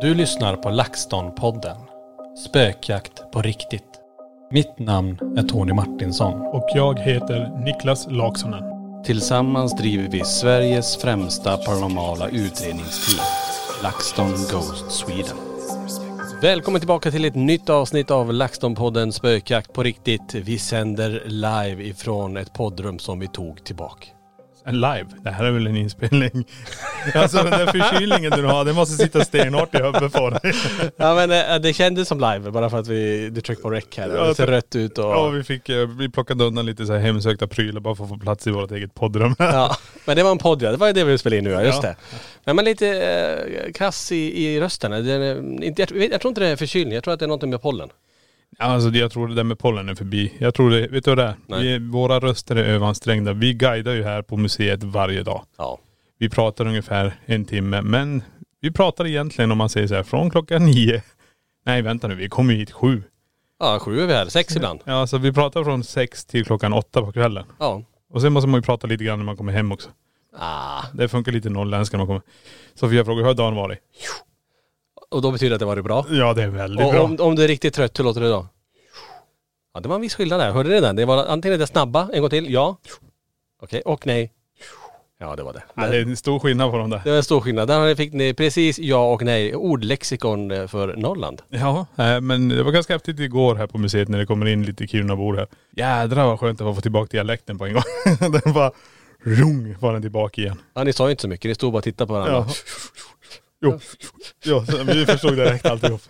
Du lyssnar på LaxTon-podden. Spökjakt på riktigt. Mitt namn är Tony Martinsson. Och jag heter Niklas Laksonen. Tillsammans driver vi Sveriges främsta paranormala utredningsteam. LaxTon Ghost Sweden. Välkommen tillbaka till ett nytt avsnitt av LaxTon-podden Spökjakt på riktigt. Vi sänder live ifrån ett poddrum som vi tog tillbaka. En live. Det här är väl en inspelning. Alltså den där förkylningen du har, det måste sitta stenhårt i huvudet på dig. Ja men eh, det kändes som live bara för att vi, du tryckte på rec här. Det ser rött ut och... Ja vi fick, eh, vi plockade undan lite så här hemsökta prylar bara för att få plats i vårt eget poddrum. Ja, men det var en podd ja. Det var ju det vi spelade in nu ja, just Ja. det. Men man är lite eh, kass i, i rösten. Det är, inte, jag, jag tror inte det är förkylning, jag tror att det är något med pollen. Alltså jag tror det där med pollen är förbi. Jag tror det, vet du vad det är? Nej. Vi, våra röster är överansträngda. Vi guidar ju här på museet varje dag. Ja. Vi pratar ungefär en timme, men vi pratar egentligen om man säger så här från klockan nio. Nej vänta nu, vi kommer hit sju. Ja, sju är vi här. Sex ibland. Ja alltså vi pratar från sex till klockan åtta på kvällen. Ja. Och sen måste man ju prata lite grann när man kommer hem också. Ah. Det funkar lite norrländska när man kommer. Sofia frågar, hur har dagen varit? Och då betyder det att det var bra. Ja det är väldigt Och bra. om, om du är riktigt trött, hur låter det då? Ja det var en viss skillnad där. Hörde ni den? Det var antingen det snabba, en gång till, ja. Okej, och nej. Ja det var det. Ja, det är en stor skillnad på dem där. Det var en stor skillnad. Där fick ni precis ja och nej. Ordlexikon eh, för Norrland. Ja, eh, men det var ganska häftigt igår här på museet när det kommer in lite Kirunabor här. Jädrar vad skönt det var att få tillbaka dialekten på en gång. den bara, rung var den tillbaka igen. Ja ni sa ju inte så mycket, ni stod bara och tittade på varandra. Ja. Jo, jo, vi förstod direkt alltihop.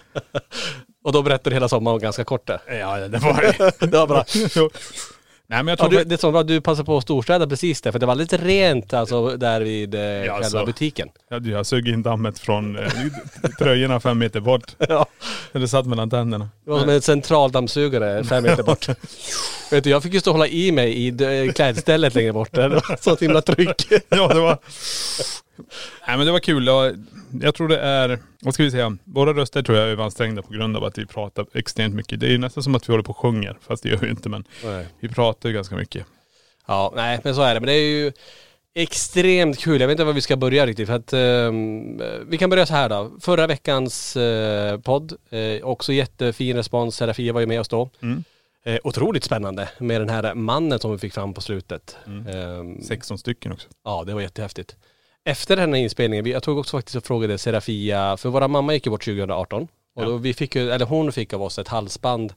Och då berättade du hela sommaren ganska kort där. Ja, det var det. Det var bra. Jo. Nej men jag Ja, tror du, det är så bra att du passar på att storstäda precis där, för det var lite rent alltså där vid eh, själva alltså. butiken. jag, jag sög in dammet från eh, tröjorna fem meter bort. Ja. Det satt mellan tänderna. Det var som en centraldammsugare fem meter bort. Vet du, jag fick ju stå och hålla i mig i klädstället längre bort. Det var så himla tryck. Ja det var.. Nej men det var kul. Jag, tror det är, vad ska vi säga, våra röster tror jag är överansträngda på grund av att vi pratar extremt mycket. Det är ju nästan som att vi håller på och sjunger, fast det gör vi inte men Nej. vi pratar ju ganska mycket. Ja, nej men så är det. Men det är ju extremt kul. Jag vet inte var vi ska börja riktigt för att ehm, vi kan börja så här då. Förra veckans eh, podd, eh, också jättefin respons. Serafia var ju med oss då. Mm. Eh, otroligt spännande med den här mannen som vi fick fram på slutet. Mm. Ehm, 16 stycken också. Ja, det var jättehäftigt. Efter den här inspelningen, jag tog också faktiskt och frågade Serafia, för våra mamma gick ju bort 2018. Och då vi fick ju, eller hon fick av oss ett halsband,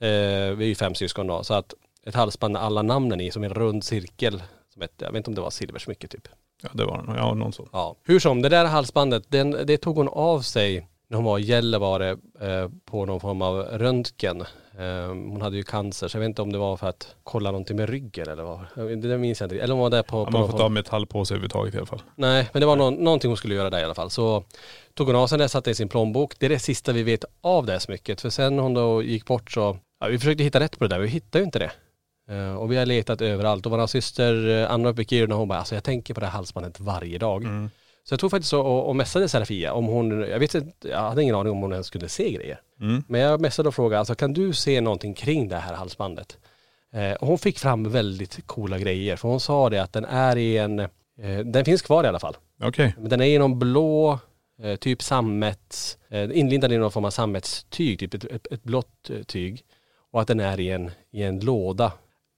eh, vi är ju fem syskon då, så att ett halsband med alla namnen i, som en rund cirkel. Som ett, jag vet inte om det var silversmycke typ. Ja det var det. Ja någon sån. Ja. Hur som, det där halsbandet, den, det tog hon av sig när hon var i Gällivare eh, på någon form av röntgen. Eh, hon hade ju cancer, så jag vet inte om det var för att kolla någonting med ryggen eller vad. Det minns jag inte. Eller om hon var där på, Ja, på man får form- ta metall på sig överhuvudtaget i alla fall. Nej, men det var någon, någonting hon skulle göra där i alla fall. Så tog hon av sig det, satte i sin plånbok. Det är det sista vi vet av det här smycket. För sen hon då gick bort så, Ja, vi försökte hitta rätt på det där, vi hittade ju inte det. Eh, och vi har letat överallt och vår syster eh, Anna uppe i Kiruna hon bara, alltså jag tänker på det här halsbandet varje dag. Mm. Så jag tog faktiskt och, och messade Serafia om hon, jag vet inte, jag hade ingen aning om hon ens kunde se grejer. Mm. Men jag messade och frågade, alltså kan du se någonting kring det här halsbandet? Eh, och hon fick fram väldigt coola grejer, för hon sa det att den är i en, eh, den finns kvar i alla fall. Okej. Men den är i någon blå, eh, typ sammets, eh, inlindad i någon form av sammetstyg, typ ett, ett, ett blått eh, tyg. Och att den är i en, i en låda.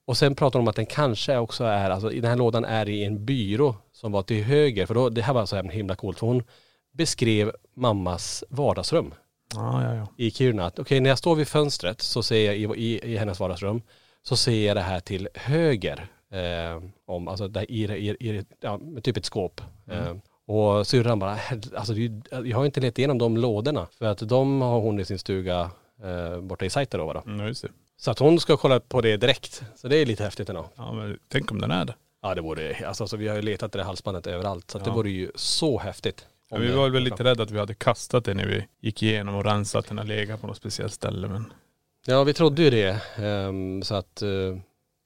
Och sen pratar de om att den kanske också är, alltså i den här lådan är i en byrå som var till höger. För då, det här var så himla coolt, för hon beskrev mammas vardagsrum Ja, ja, ja. i Kiruna. Okej, när jag står vid fönstret så ser jag i, i, i hennes vardagsrum, så ser jag det här till höger. Eh, om, alltså där i, i, i, ja, typ ett skåp. Eh, och syrran bara, "Hel- alltså jag har inte letat igenom de lådorna. För att de har hon i sin stuga eh, borta i Saitaro då. Mm, just det. Så att hon ska kolla på det direkt. Så det är lite häftigt ändå. Ja, men tänk om den är det. Ja det vore, alltså, alltså vi har ju letat det där halsbandet överallt. Så att Ja. det vore ju så häftigt. Ja, vi var väl lite rädda att vi hade kastat det när vi gick igenom och rensat den har legat på något speciellt ställe. Men, Ja vi trodde ju det. Ehm, så att, ja,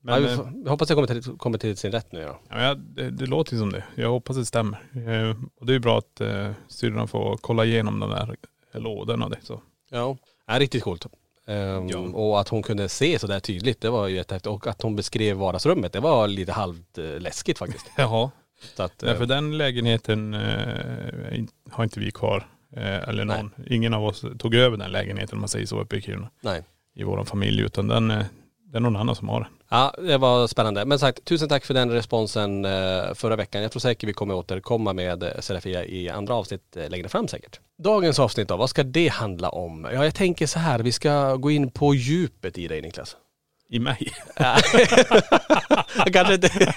men vi, eh, vi hoppas det kommer till, kommer till sin rätt nu ja, ja, det, det låter ju som det. Jag hoppas det stämmer. Eh, och det är ju bra att eh, syrran får kolla igenom de där lådorna och det. Så. Ja, ja riktigt coolt. Ehm, Ja. Och att hon kunde se så där tydligt, det var ju jättehäftigt. Och att hon beskrev vardagsrummet, det var lite halvt eh, läskigt faktiskt. Jaha. Så att, Nej, eh, för den lägenheten eh, har inte vi kvar. Eh, eller Nej. någon. Ingen av oss tog över den lägenheten om man säger så uppe i Kiruna. nej. I vår familj. Utan den, eh, det är någon annan som har den. Ja, det var spännande. Men sagt, tusen tack för den responsen eh, förra veckan. Jag tror säkert vi kommer återkomma med eh, Serafia i andra avsnitt eh, längre fram säkert. Dagens avsnitt då, vad ska det handla om? Ja, jag tänker så här, vi ska gå in på djupet i dig Niklas. I mig. Kanske inte...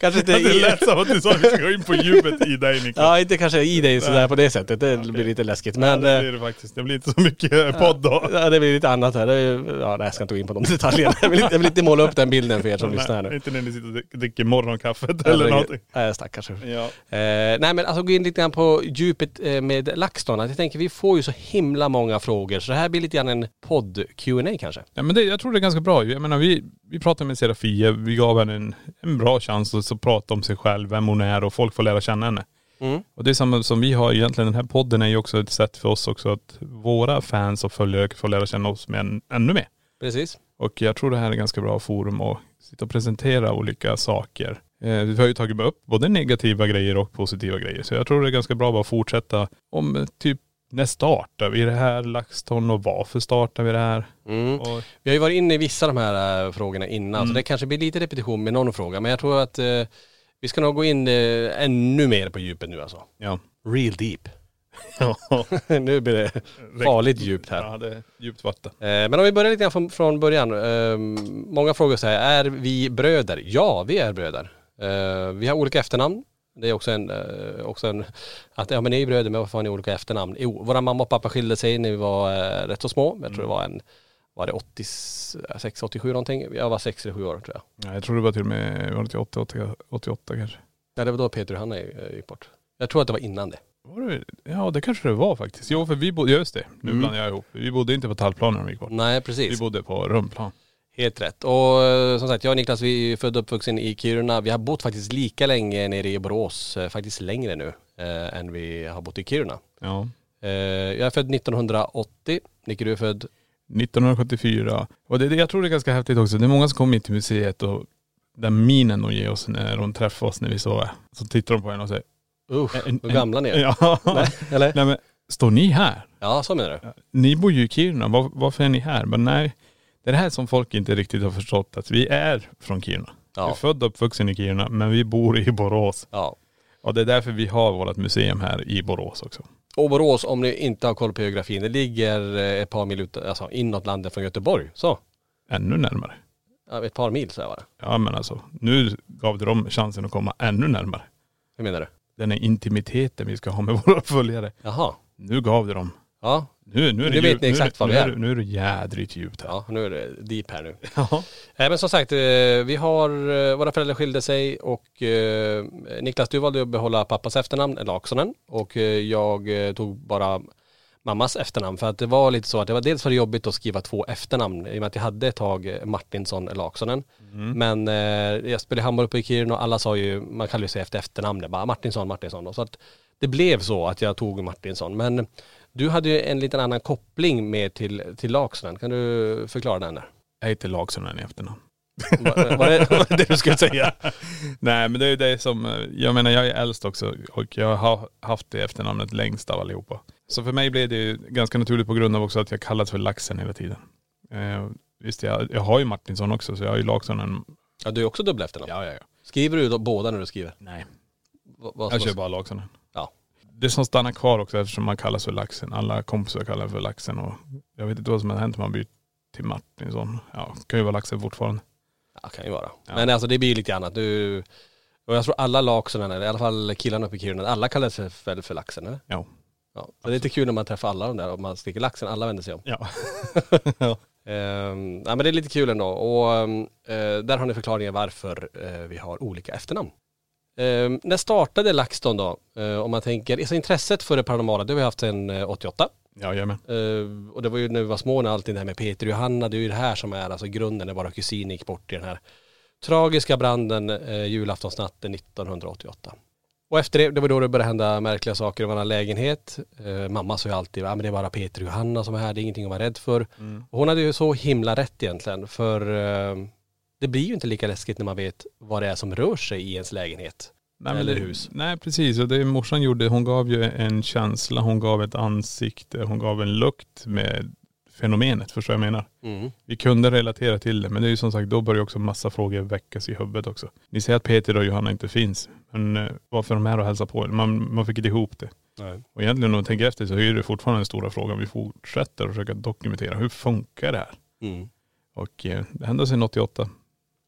Kanske inte Det i... lät som att du sa att vi ska gå in på djupet i dig Niklas. Ja, inte kanske i dig sådär på det sättet. Det Okej. blir lite läskigt. Ja, Men det eh, blir det faktiskt. Det blir inte så mycket podd då. ja, det blir lite annat här. Det är, ja, nej, jag ska inte gå in på de detaljerna. Jag vill, inte, jag vill inte måla upp den bilden för er som lyssnar här Nej, nu. inte när ni sitter och drick- dricker morgonkaffet eller någonting. Nej, stackars. Ja. Eh, nej men alltså gå in lite grann på djupet eh, med LaxTon. Jag tänker vi får ju så himla många frågor så det här blir lite grann en podd Q&A kanske. ja men det, jag tror det är ganska bra. Jag menar vi, vi pratade med Serafia, vi gav henne en, en bra chans att så prata om sig själv, vem hon är och folk får lära känna henne. Mm. Och det är samma som vi har egentligen, den här podden är ju också ett sätt för oss också att våra fans och följare får lära känna oss med ännu mer. Precis. Och jag tror det här är ganska bra forum att sitta och presentera olika saker. Eh, vi har ju tagit upp både negativa grejer och positiva grejer. Så jag tror det är ganska bra att bara fortsätta om eh, typ när startar vi det här LaxTon och varför startar vi det här? Mm. Och, Vi har ju varit inne i vissa av de här eh, frågorna innan så Mm. det kanske blir lite repetition med någon fråga. Men jag tror att eh, vi ska nog gå in eh, ännu mer på djupet nu alltså. ja. Real deep. ja. nu blir det farligt djupt här. Ja det är djupt vatten. Men om vi börjar lite grann från, från början. Många frågar så här, är vi bröder? Ja, vi är bröder. Vi har olika efternamn. Det är också en, eh, också en att ja men ni är bröder men varför har ni olika efternamn? Jo, våra mamma och pappa skilde sig när vi var eh, rätt så små. Jag tror det var en, var det 86, 87 någonting? Jag var 6 eller 7 år tror jag. Ja, jag tror det var till och med, var det till 88, 88 kanske? Ja det var då Peter och Hanna eh, gick bort. Jag tror att det var innan det. Var det, ja det kanske det var faktiskt. Jo för vi bodde, just det, nu Mm. blandar jag ihop. Vi bodde inte på Tallplanen när vi gick bort. Nej Vi precis. bodde på Rumplan. Helt rätt. Och eh, som sagt, jag och Niklas vi är födda och uppvuxen i Kiruna. Vi har bott faktiskt lika länge nere i Borås, eh, faktiskt längre nu eh, än vi har bott i Kiruna. Ja. Eh, jag är född 1980, Nicke du är född 1974. Och det, det, jag tror det är ganska häftigt också. Det är många som kommer in till museet och den minen de ger oss när de träffar oss när vi är. Så tittar de på en och säger Usch, hur gamla ni är. Ja. Nej, eller? Nej men, står ni här? Ja, så menar du? Ni bor ju i Kiruna, Var, varför är ni här? Men nej, det är det här som folk inte riktigt har förstått, att vi är från Kiruna. Vi är Ja. födda och uppvuxen i Kiruna, men vi bor i Borås. ja. Och det är därför vi har vårt museum här i Borås också. Och Borås, om ni inte har koll på geografin, det ligger eh, ett par mil ut, alltså inåt landet från Göteborg. Så, Ännu närmare. ja, ett par mil så var det. Ja men alltså, nu gav du dem chansen att komma ännu närmare. Hur menar du? Den här intimiteten vi ska ha med våra följare. Jaha. Nu gav du dem. Ja, Nu, nu är det Nu vet ni exakt vad vi är. Nu är det jädrigt djupt här. ja, nu är det deep här nu. Ja. Nej men som sagt, eh, vi har, eh, våra föräldrar skilde sig och eh, Niklas du valde att behålla pappas efternamn, Laksonen. Och eh, jag tog bara mammas efternamn. För att det var lite så att det var dels var det jobbigt att skriva två efternamn i och med att jag hade ett tag Martinsson Laksonen. Men eh, jag spelade handboll uppe i Kiruna och alla sa ju, man kallar ju sig efter efternamnet, bara Martinsson, Martinsson. Och så att det blev så att jag tog Martinsson. Men du hade ju en liten annan koppling med till, till Laksonen. Kan du förklara den där? Jag heter Laksonen i efternamn. Var, var, det, var det du skulle säga? Nej men det är ju det som, jag menar jag är äldst också och jag har haft det efternamnet längst av allihopa. Så för mig blev det ju ganska naturligt på grund av också att jag kallats för Laxen hela tiden. Eh, visst jag, jag har ju Martinsson också så jag har ju Laksonen. Ja, du är också dubbla efternamn. Ja ja ja. Skriver du då båda när du skriver? Nej. Vad, vad Jag kör bara Laksonen. Ja. Det som stannar kvar också eftersom man kallas för Laxen. Alla kompisar kallar för Laxen och jag vet inte vad som har hänt när man byter till Martinsson. Ja, kan ju vara Laxen fortfarande. Ja, kan ju vara. Ja. Men alltså det blir lite annat. Du, och jag tror alla Laksonen, i alla fall killarna uppe i Kiruna, alla kallar sig väl för Laxen eller? Ja. Ja. Det är lite kul när man träffar alla de där och man skriker Laxen, alla vänder sig om. Ja. Ehm, ja men det är lite kul ändå och ehm, eh, där har ni förklaringen varför eh, vi har olika efternamn. Ehm, när startade LaxTon då? Eh, om man tänker, alltså intresset för det paranormala det har vi haft sedan eh, 88. Jajamän. Eh, och det var ju när vi var små när allting det här med Peter och Johanna, det är ju det här som är alltså grunden när våra kusiner gick bort i den här tragiska branden eh, julaftonsnatten 1988. Och efter det, det var då det började hända märkliga saker i vår lägenhet. Eh, mamma sa ju alltid, ja men det är bara Peter och Johanna som är här, det är ingenting att vara rädd för. Och hon hade ju så himla rätt egentligen, för eh, det blir ju inte lika läskigt när man vet vad det är som rör sig i ens lägenhet. Nej, Eller det, hus. Nej precis och det morsan gjorde, hon gav ju en känsla, hon gav ett ansikte, hon gav en lukt med fenomenet, förstår jag menar? Mm. Vi kunde relatera till det men det är ju som sagt, då börjar också massa frågor väckas i huvudet också. Ni säger att Peter och Johanna inte finns, men eh, varför är de här och hälsar på er? Man, man fick inte ihop det. Nej. Och egentligen om man tänker efter så är det fortfarande den stora frågan. Vi fortsätter att försöka dokumentera, hur funkar det här? Mm. Och eh, det hände sedan 88.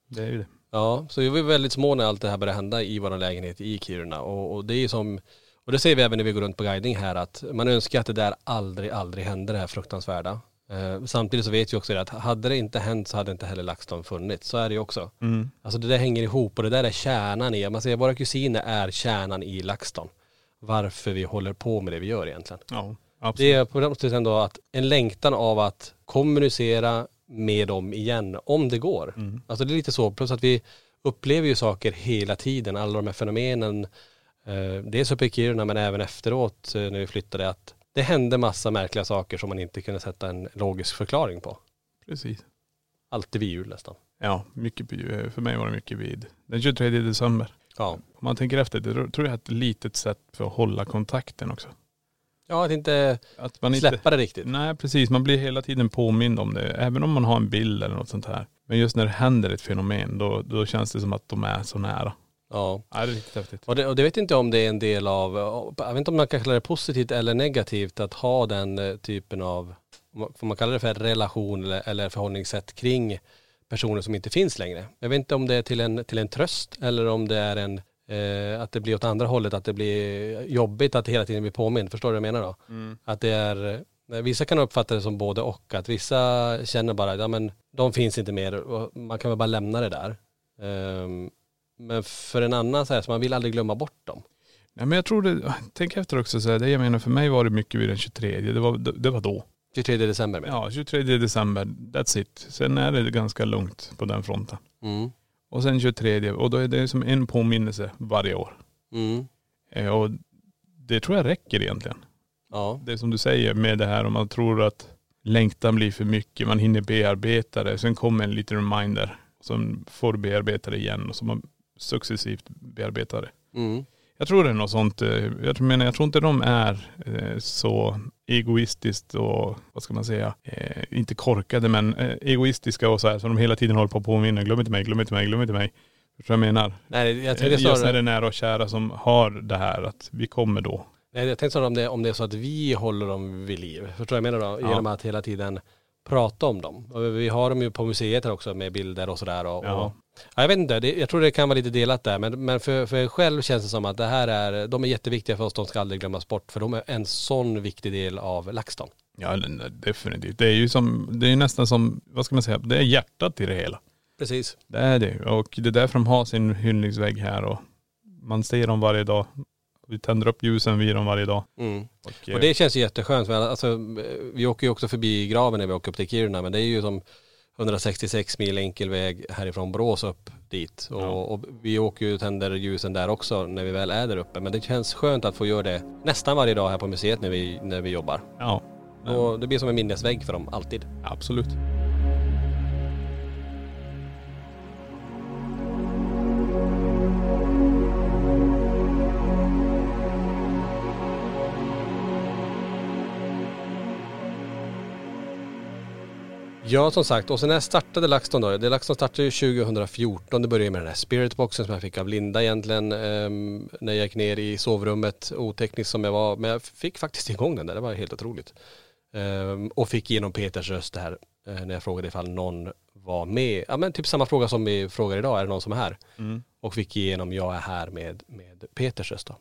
Det är ju det. Ja, så vi var väldigt små när allt det här började hända i vår lägenhet i Kiruna. Och, och det är som, och det säger vi även när vi går runt på guidning här, att man önskar att det där aldrig, aldrig hände det här fruktansvärda. Eh, samtidigt så vet vi också det att hade det inte hänt så hade inte heller LaxTon funnits. Så är det ju också. Mm. Alltså det där hänger ihop och det där är kärnan i, man säger våra kusiner är kärnan i LaxTon. Varför vi håller på med det vi gör egentligen. Ja, absolut. Det är på något sätt ändå att en längtan av att kommunicera med dem igen, om det går. Mm. Alltså det är lite så, plus att vi upplever ju saker hela tiden, alla de här fenomenen. Eh, dels uppe i Kiruna men även efteråt eh, när vi flyttade att det hände massa märkliga saker som man inte kunde sätta en logisk förklaring på. Precis. Alltid vid jul nästan. Ja, mycket, vid- för mig var det mycket vid den 23 december. Ja. Om man tänker efter, det tror jag är ett litet sätt för att hålla kontakten också. Ja, att inte Att man inte, släppa det riktigt. Nej precis, man blir hela tiden påmind om det. Även om man har en bild eller något sånt här. Men just när det händer ett fenomen, då, då känns det som att de är så nära. Ja. Ja, det är riktigt häftigt. Och det, och det vet inte om det är en del av, jag vet inte om man kan kalla det positivt eller negativt att ha den eh, typen av, får man kalla det för relation eller, eller förhållningssätt kring personer som inte finns längre. Jag vet inte om det är till en, till en tröst eller om det är en, eh, att det blir åt andra hållet, att det blir jobbigt att hela tiden bli påmind. Förstår du vad jag menar då? Att det är, eh, vissa kan uppfatta det som både och, att vissa känner bara, ja men de finns inte mer och man kan väl bara lämna det där. Ehm, men för en annan så här, så man vill aldrig glömma bort dem. Nej, men jag tror det, tänk efter också så här, det jag menar för mig var det mycket vid den 23, det var, det, det var då. 23 december med. Ja, 23 december, that's it. Sen är det ganska lugnt på den fronten. Mm. Och sen 23 och då är det som en påminnelse varje år. Mm. Eh, Och det tror jag räcker egentligen. Ja. Det som du säger med det här om man tror att längtan blir för mycket, man hinner bearbeta det. Sen kommer en liten reminder som får du bearbeta det igen och så man successivt bearbetar det. Mm. Jag tror det är något sånt, eh, jag tror- menar jag tror inte de är eh, så egoistiskt och vad ska man säga, eh, inte korkade men egoistiska och så här så de hela tiden håller på att påminna, glöm inte mig, glöm inte mig, glöm inte mig. Förstår du vad jag menar? Nej, jag Eh, tänkte Just när det är nära och kära som har det här att vi kommer då. nej, jag tänkte snarare om det, om det är så att vi håller dem vid liv. Förstår du vad jag menar då? Ja. Genom att hela tiden prata om dem. Och vi har dem ju på museet här också med bilder och sådär. Och, Ja. och, ja, jag vet inte, det, jag tror det kan vara lite delat där. Men, men för, för själv känns det som att det här är, de är jätteviktiga för oss, de ska aldrig glömmas bort. För de är en sån viktig del av LaxTon. Ja definitivt. Det är ju som, det är nästan som, vad ska man säga, det är hjärtat i det hela. Precis. Det är det. Och det är därför de har sin hyllningsvägg här och man ser dem varje dag. Vi tänder upp ljusen vid dem varje dag. Mm. Och, Och det känns ju jätteskönt. För alltså, vi åker ju också förbi graven när vi åker upp till Kiruna men det är ju som 166 mil enkel väg härifrån Borås upp dit. Och, Ja. och vi åker ju och tänder ljusen där också när vi väl är där uppe. Men det känns skönt att få göra det nästan varje dag här på museet när vi, när vi jobbar. ja, Och det blir som en minnesvägg för dem, alltid. absolut. Ja som sagt, och sen när jag startade LaxTon då, det LaxTon startade ju 2014, det började med den här spiritboxen som jag fick av Linda egentligen ehm, när jag gick ner i sovrummet, oteknisk som jag var, men jag fick faktiskt igång den där, det var helt otroligt. Ehm, och fick igenom Peters röst det här, eh, när jag frågade ifall någon var med, ja men typ samma fråga som vi frågar idag, är det någon som är här? Och fick igenom, jag är här med, med Peters röst då.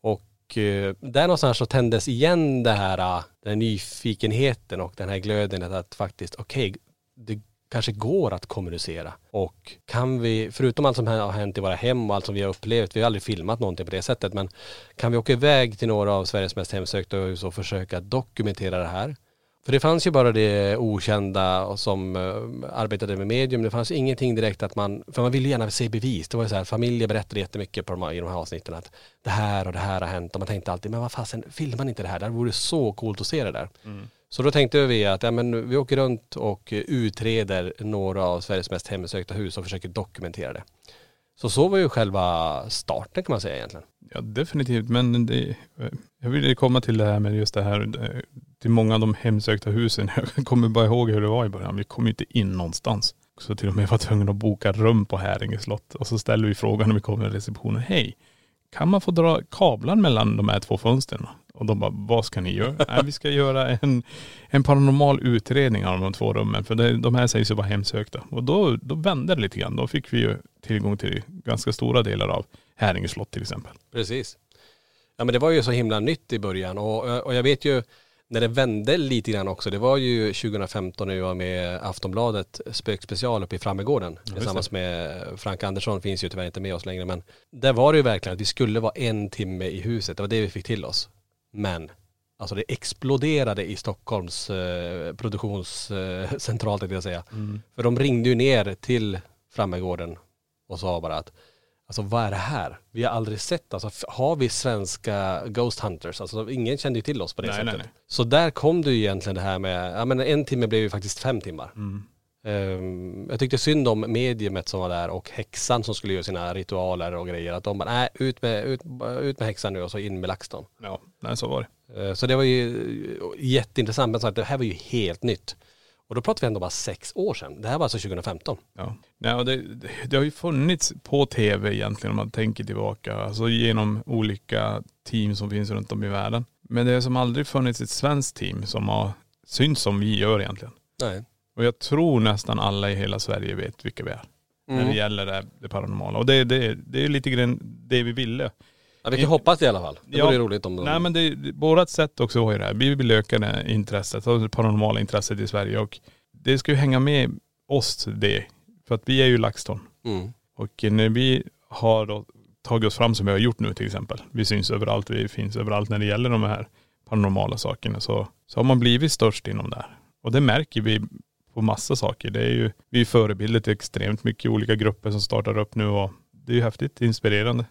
Och eh, där någonstans så tändes igen det här, eh, den här nyfikenheten och den här glöden att, att faktiskt, okej, det kanske går att kommunicera. Och kan vi, förutom allt som har hänt i våra hem och allt som vi har upplevt, vi har aldrig filmat någonting på det sättet, men kan vi åka iväg till några av Sveriges mest hemsökta hus och försöka dokumentera det här? För det fanns ju bara det okända som eh, arbetade med medium. Det fanns ingenting direkt att man, för man ville gärna se bevis. Det var ju så här, familjer berättade jättemycket på de här, i de här avsnitten att det här och det här har hänt. Och man tänkte alltid, men vad fasen, filmar ni inte det här? Det vore så coolt att se det där. Så då tänkte vi att ja, men vi åker runt och utreder några av Sveriges mest hemsökta hus och försöker dokumentera det. Så så var ju själva starten kan man säga egentligen. Ja definitivt men det, jag ville komma till det här med just det här, eh, till många av de hemsökta husen. Jag kommer bara ihåg hur det var i början. Vi kom ju inte in någonstans. Så till och med var tvungna att boka rum på Häringe slott. Och så ställer vi frågan när vi kommer till receptionen. Hej, kan man få dra kablar mellan de här två fönstren? Och de bara, vad ska ni göra? Nej, vi ska göra en, en paranormal utredning av de två rummen. För det, de här sägs ju vara hemsökta. Och då, då vände det lite grann. Då fick vi ju tillgång till ganska stora delar av Häringe slott till exempel. Precis. Ja men det var ju så himla nytt i början och, och jag vet ju när det vände lite grann också, det var ju 2015 när vi var med Aftonbladet spökspecial uppe i Frammegården tillsammans med Frank Andersson, finns ju tyvärr inte med oss längre men där var det ju verkligen att vi skulle vara en timme i huset, det var det vi fick till oss. Men alltså det exploderade i Stockholms eh, produktionscentral tänkte jag säga. För de ringde ju ner till Frammegården och sa bara att Alltså vad är det här? Vi har aldrig sett, alltså har vi svenska Ghost Hunters? Alltså ingen kände ju till oss på det Nej, sättet. nej, nej. Så där kom det ju egentligen det här med, ja men en timme blev ju faktiskt fem timmar. Mm. Ehm, jag tyckte synd om mediumet som var där och häxan som skulle göra sina ritualer och grejer. Att de bara, nej ut med, ut, ut med häxan nu och så in med LaxTon. Ja, nej så var det. Ehm, så det var ju jätteintressant, men så att det här var ju helt nytt. Och då pratar vi ändå bara sex år sedan. Det här var alltså 2015. Ja. Nej, och det, det, har ju funnits på tv egentligen om man tänker tillbaka. Alltså genom olika team som finns runt om i världen. Men det har som aldrig funnits ett svenskt team som har synts som vi gör egentligen. Nej. Och jag tror nästan alla i hela Sverige vet vilka vi är. När det gäller det, det paranormala. Och det, det, det är lite grann det vi ville. Ja, vi kan hoppas det i alla fall. Det Ja. vore roligt om de... Nej men det, vårat sätt också var ju det här. Vi vill öka det intresset, det paranormala intresset i Sverige. Och det ska ju hänga med oss det. För att vi är ju LaxTon. Mm. Och när vi har då tagit oss fram som vi har gjort nu till exempel. Vi syns överallt, vi finns överallt när det gäller de här paranormala sakerna. Så, så har man blivit störst inom det här. Och det märker vi på massa saker. Det är ju, vi är förebilder till extremt mycket olika grupper som startar upp nu och det är ju häftigt, inspirerande.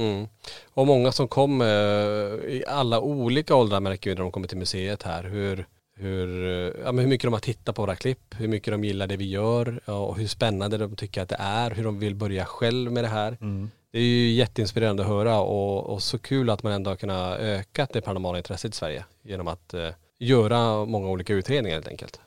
Mm. Och många som kom eh, i alla olika åldrar märker vi när de kommer till museet här hur, hur, eh, ja, men hur mycket de har tittat på våra klipp, hur mycket de gillar det vi gör och hur spännande de tycker att det är, hur de vill börja själv med det här. Det är ju jätteinspirerande att höra och, och så kul att man ändå har kunnat öka det paranormala intresset i Sverige genom att eh, göra många olika utredningar helt enkelt.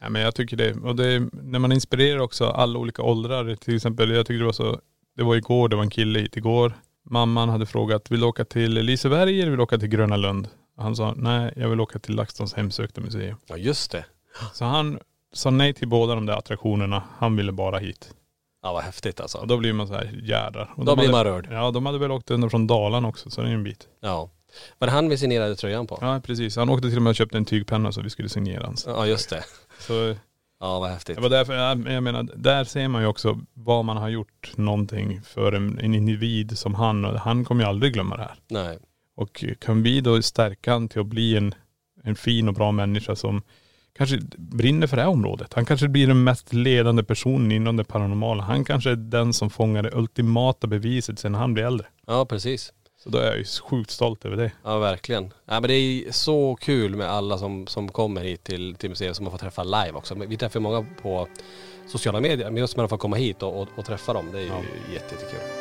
Ja men jag tycker det. Och det, när man inspirerar också alla olika åldrar. Till exempel, jag tycker det var så, det var igår, det var en kille hit igår. Mamman hade frågat, vill du åka till Liseberg eller vill du åka till Gröna Lund? Han sa, nej jag vill åka till LaxTons hemsökta museum. Ja just det. Så han sa nej till båda de där attraktionerna. Han ville bara hit. Ja vad häftigt alltså. Och då blir man så här, jädrar. Och Då de blir hade, man rörd. Ja de hade väl åkt under från Dalarna också, så det är en bit. Ja. Var det han vi signerade tröjan på? Ja precis, han åkte till och med och köpte en tygpenna så vi skulle signera hans. Ja just det. Så Ja vad häftigt. Det var därför, jag, jag menar, där ser man ju också vad man har gjort någonting för en, en individ som han och han kommer ju aldrig glömma det här. Nej. Och kan vi då stärka han till att bli en, en fin och bra människa som kanske brinner för det här området. Han kanske blir den mest ledande personen inom det paranormala. Han kanske är den som fångar det ultimata beviset sen han blir äldre. Ja precis. Så då är jag ju sjukt stolt över det. Ja verkligen. Ja, men det är så kul med alla som, som kommer hit till, till museet som man får träffa live också. Vi träffar många på sociala medier, men just när man får komma hit och, och, och träffa dem, det är ju Ja. jätte, jättekul.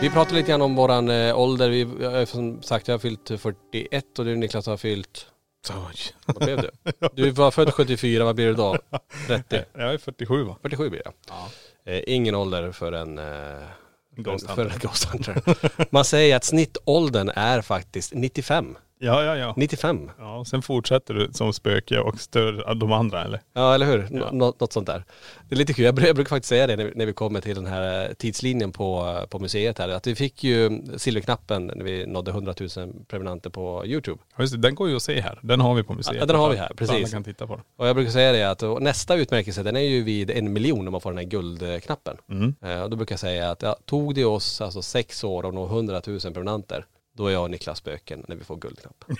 Vi pratade lite grann om våran eh, ålder. Vi, jag, som sagt, jag har fyllt 41 och du Niklas har fyllt, vad blev du? Du var född 74, vad blir du då? 30? Jag är 47 va? 47 blir det. Eh, ingen ålder för en, eh, Ghost för en Ghost Hunter. Man säger att snittåldern är faktiskt 95. Ja, ja, ja. 95. Ja, och sen fortsätter du som spöke och stör de andra eller? Ja eller hur? Ja. Nå- Något, sånt där. Det är lite kul, jag, bru- jag brukar faktiskt säga det när vi, kommer till den här eh, tidslinjen på, på museet här. Att vi fick ju silverknappen när vi nådde 100 000 prenumeranter på YouTube. Ja, just det, den går ju att se här. Den har vi på museet. Ja, den har vi här, precis. Alla kan titta på den. Och jag brukar säga det att nästa utmärkelse den är ju vid en miljon när man får den här guldknappen. Mm. Eh, Och då brukar jag säga att ja, tog det oss alltså sex år och nå 100 000 prenumeranter, då är jag och Niklas spöken när vi får guldknapp.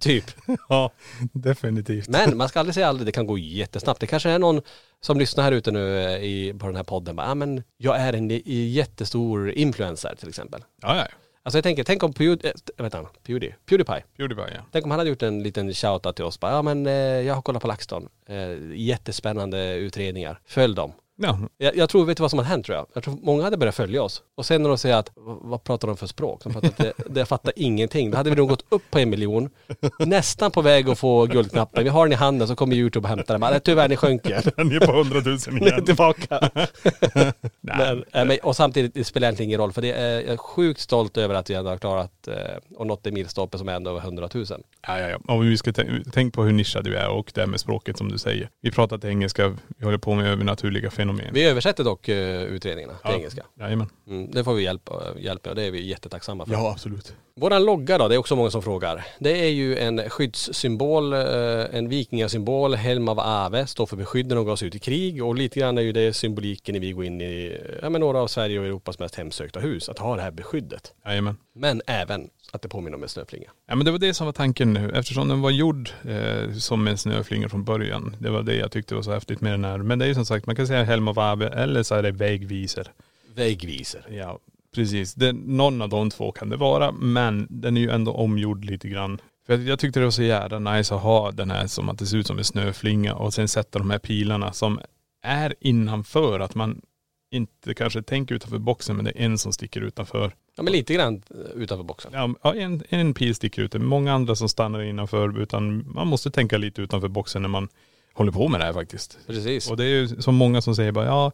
typ. Ja, definitivt. Men man ska aldrig säga aldrig, det kan gå jättesnabbt. Det kanske är någon som lyssnar här ute nu eh, i, på den här podden, ja ah, men jag är en jättestor influencer till exempel. Ja, ja. Alltså jag tänker, tänk om Pewdie, äh, vet han, Pewdie, Pewdiepie, Pewdiepie ja. Tänk om han hade gjort en liten shoutout till oss. Bara, ja men eh, jag har kollat på LaxTon. Eh, jättespännande utredningar. Följ dem. Ja, Jag, jag tror, vet du vad som har hänt tror jag? Jag tror många hade börjat följa oss. Och sen när de säger att, "V- vad pratar de för språk? De pratar att det, det jag fattar ingenting. Då hade vi nog gått upp på en miljon. Nästan på väg att få guldknappen. Vi har den i handen så kommer YouTube och hämtar den. "Nej, Tyvärr, ni sjönk igen. den är på 100 000 Ni är igen. tillbaka. Men, men, och samtidigt, det spelar egentligen ingen roll. För det är, jag är sjukt stolt över att vi ändå har klarat eh, och nått en milstolpe som är ändå över 100 000. Ja, ja, ja. Och vi ska tän- tänk på hur nischad du är och det här med språket som du säger. Vi pratar till engelska, vi håller på med övernaturliga fenomen. Vi översätter dock uh, utredningarna till Ja. engelska. Jajamän. Mm, det får vi hjälp, eh, hjälp med och det är vi jättetacksamma för. Ja, absolut. Våran logga då, det är också många som frågar. Det är ju en skyddssymbol, eh, en vikingasymbol, helm av Ave, står för beskydd när de gav sig ut i krig och lite grann är ju det symboliken när vi går in i ja, men några av Sverige och Europas mest hemsökta hus, att ha det här beskyddet. Jajamän. Men även att det påminner om en snöflinga. Ja men det var det som var tanken nu. Eftersom den var gjord eh, som en snöflinga från början. Det var det jag tyckte var så häftigt med den här. Men det är ju som sagt, man kan säga helm av ave eller så är det vägvisor. Väggvisor. Ja, precis. Det, någon av de två kan det vara. Men den är ju ändå omgjord lite grann. För jag, jag tyckte det var så jävla nice att ha den här som att det ser ut som en snöflinga och sen sätta de här pilarna som är innanför. Att man inte kanske tänker utanför boxen men det är en som sticker utanför. Ja men lite grann eh, utanför boxen. Ja, ja, en, en pil sticker ut. Det är många andra som stannar innanför utan man måste tänka lite utanför boxen när man håller på med det här faktiskt. Precis. Och det är ju så många som säger bara ja,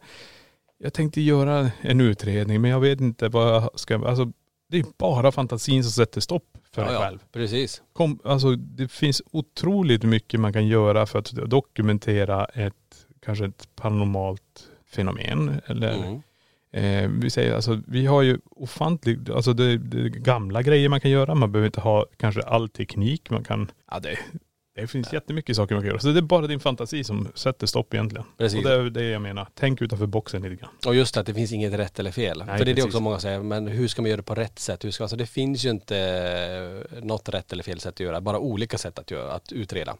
jag tänkte göra en utredning men jag vet inte vad jag ska, alltså det är bara fantasin som sätter stopp för ja, ja, själv. precis. Kom, alltså det finns otroligt mycket man kan göra för att dokumentera ett, kanske ett paranormalt fenomen eller Mm. Eh, vi säger alltså, vi har ju ofantligt, alltså det, det är gamla grejer man kan göra. Man behöver inte ha kanske all teknik. Man kan, ja det, det finns jättemycket saker man kan göra. Så det är bara din fantasi som sätter stopp egentligen. Precis. Och det är det jag menar. Tänk utanför boxen lite grann. Och just att det finns inget rätt eller fel. Nej, För det är det också många säger, men hur ska man göra det på rätt sätt? Hur ska, alltså det finns ju inte eh, något rätt eller fel sätt att göra, bara olika sätt att, göra, att utreda.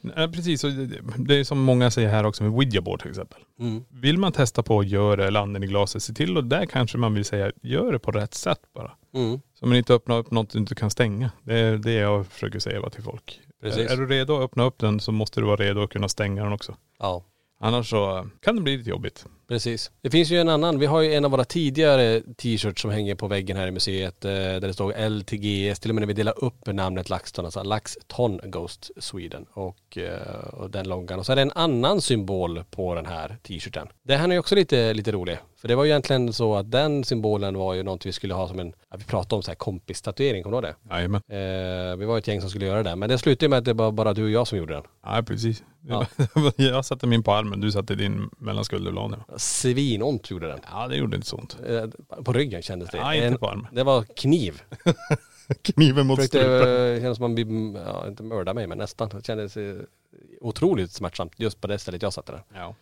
Ja, precis, och det, det är som många säger här också med Ouija board till exempel. Mm. Vill man testa på att göra landen i glaset, se till och där kanske man vill säga, gör det på rätt sätt bara. Mm. Så man inte öppnar upp något du inte kan stänga. Det är det jag försöker säga till folk. Precis. Är, är du redo att öppna upp den så måste du vara redo att kunna stänga den också. Ja. Annars så kan det bli lite jobbigt. Precis. Det finns ju en annan, vi har ju en av våra tidigare t-shirts som hänger på väggen här i museet eh, där det står LTGS, till och med när vi delar upp namnet LaxTon, alltså LaxTon Ghost Sweden och, eh, och den loggan. Och så är det en annan symbol på den här t-shirten. Det här är ju också lite, lite rolig. För det var ju egentligen så att den symbolen var ju något vi skulle ha som en, vi pratade om så här kompistatuering, kommer du ihåg det? Jajamän. Eh, vi var ett gäng som skulle göra det, men det slutade med att det var bara du och jag som gjorde den. Ja precis. Ja. jag satte min på armen, du satte din mellan skulderbladen. Svinont gjorde den. Ja det gjorde inte så ont. Eh, På ryggen kändes det. Ja, inte på armen. Det var kniv. Kniven mot Försökte, strupen. eh, kändes som man blir, ja inte mörda mig men nästan. Det kändes eh, otroligt smärtsamt just på det stället jag satte den. Ja.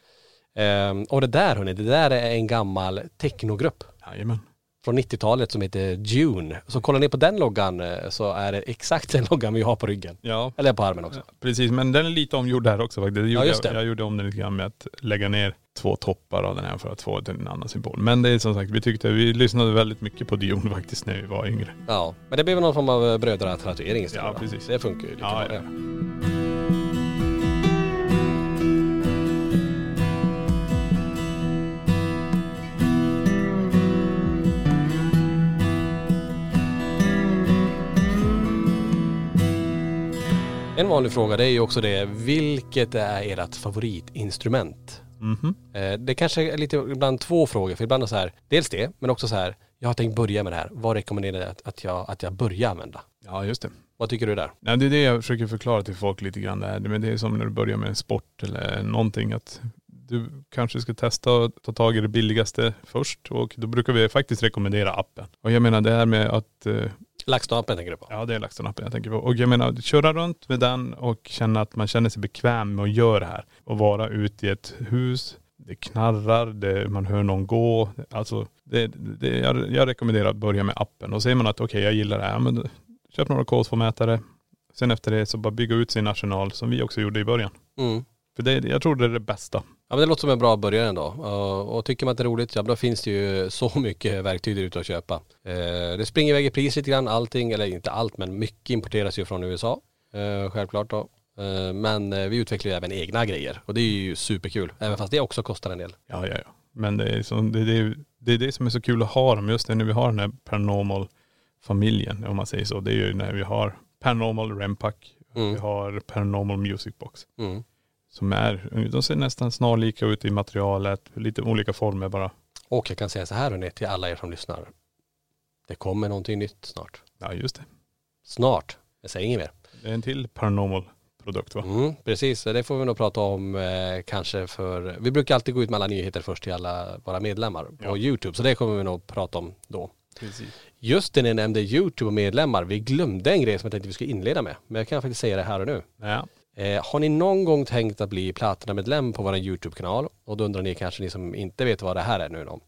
Ehm, och det där hörni, det där är en gammal technogrupp Jajamän. från 90-talet som heter Dune. Så kollar ni på den loggan så är det exakt den loggan vi har på ryggen. Ja. Eller på armen också. Precis, men den är lite omgjord där också faktiskt. Det gjorde just Jag, det. jag gjorde om den lite grann med att lägga ner två toppar av den här för att få en annan symbol. Men det är som sagt, vi tyckte, vi lyssnade väldigt mycket på Dion faktiskt när vi var yngre. Ja, men det blev någon form av brödratatuering istället. Ja, va? precis. Det funkar ju lite Ja, bra ja. En vanlig fråga det är ju också det, vilket är ert favoritinstrument? Mhm. Eh, Det kanske är lite ibland två frågor, för ibland är det så här, dels det, men också så här, jag har tänkt börja med det här, vad rekommenderar du att, att, jag, att jag börjar använda? Ja just det. Vad tycker du där? Nej, det är det jag försöker förklara till folk lite grann. Det, här. Men det är som när du börjar med en sport eller någonting att du kanske ska testa och ta tag i det billigaste först och då brukar vi faktiskt rekommendera appen. Och jag menar det här med att, eh, LaxTon-appen tänker du på? ja det är LaxTon-appen jag tänker på. Och jag menar köra runt med den och känna att man känner sig bekväm med att göra det här. Och vara ute i ett hus, det knarrar, det, man hör någon gå. Alltså det, det, jag, jag rekommenderar att börja med appen. Och säger man att okej jag gillar det här, men köp några KS2-mätare. Sen efter det så bara bygga ut sin arsenal som vi också gjorde i början. Mm. För det, jag tror det är det bästa. Ja men det låter som en bra början ändå. Och, tycker man att det är roligt, ja då finns det ju så mycket verktyg där ute att köpa. Eh, det springer iväg i pris lite grann, allting, eller inte allt men mycket importeras ju från USA. Eh, självklart då. Eh, men vi utvecklar ju även egna grejer och det är ju superkul. Även fast det också kostar en del. Ja, ja, ja. Men det är, så, det, det, är- det är det som är så kul att ha dem just när vi har den här paranormal familjen om man säger så. Det är ju när vi har paranormal rempack, Mm. vi har paranormal music box. Mm. Som är, de ser nästan snarlika ut i materialet, lite olika former bara. Och jag kan säga så här hörni, till alla er som lyssnar. Det kommer någonting nytt snart. Ja just det. Snart. Jag säger inget mer. Det är en till paranormal produkt va? Mm, precis, det får vi nog prata om eh, kanske för, vi brukar alltid gå ut med alla nyheter först till alla våra medlemmar på Ja. YouTube, så det kommer vi nog prata om då. Precis. Just det, jag nämnde YouTube och medlemmar, vi glömde en grej som jag tänkte vi skulle inleda med, men jag kan faktiskt säga det här och nu. Ja. Eh, har ni någon gång tänkt att bli Platina-medlem på vår YouTube-kanal? Och då undrar ni kanske ni som inte vet vad det här är nu då.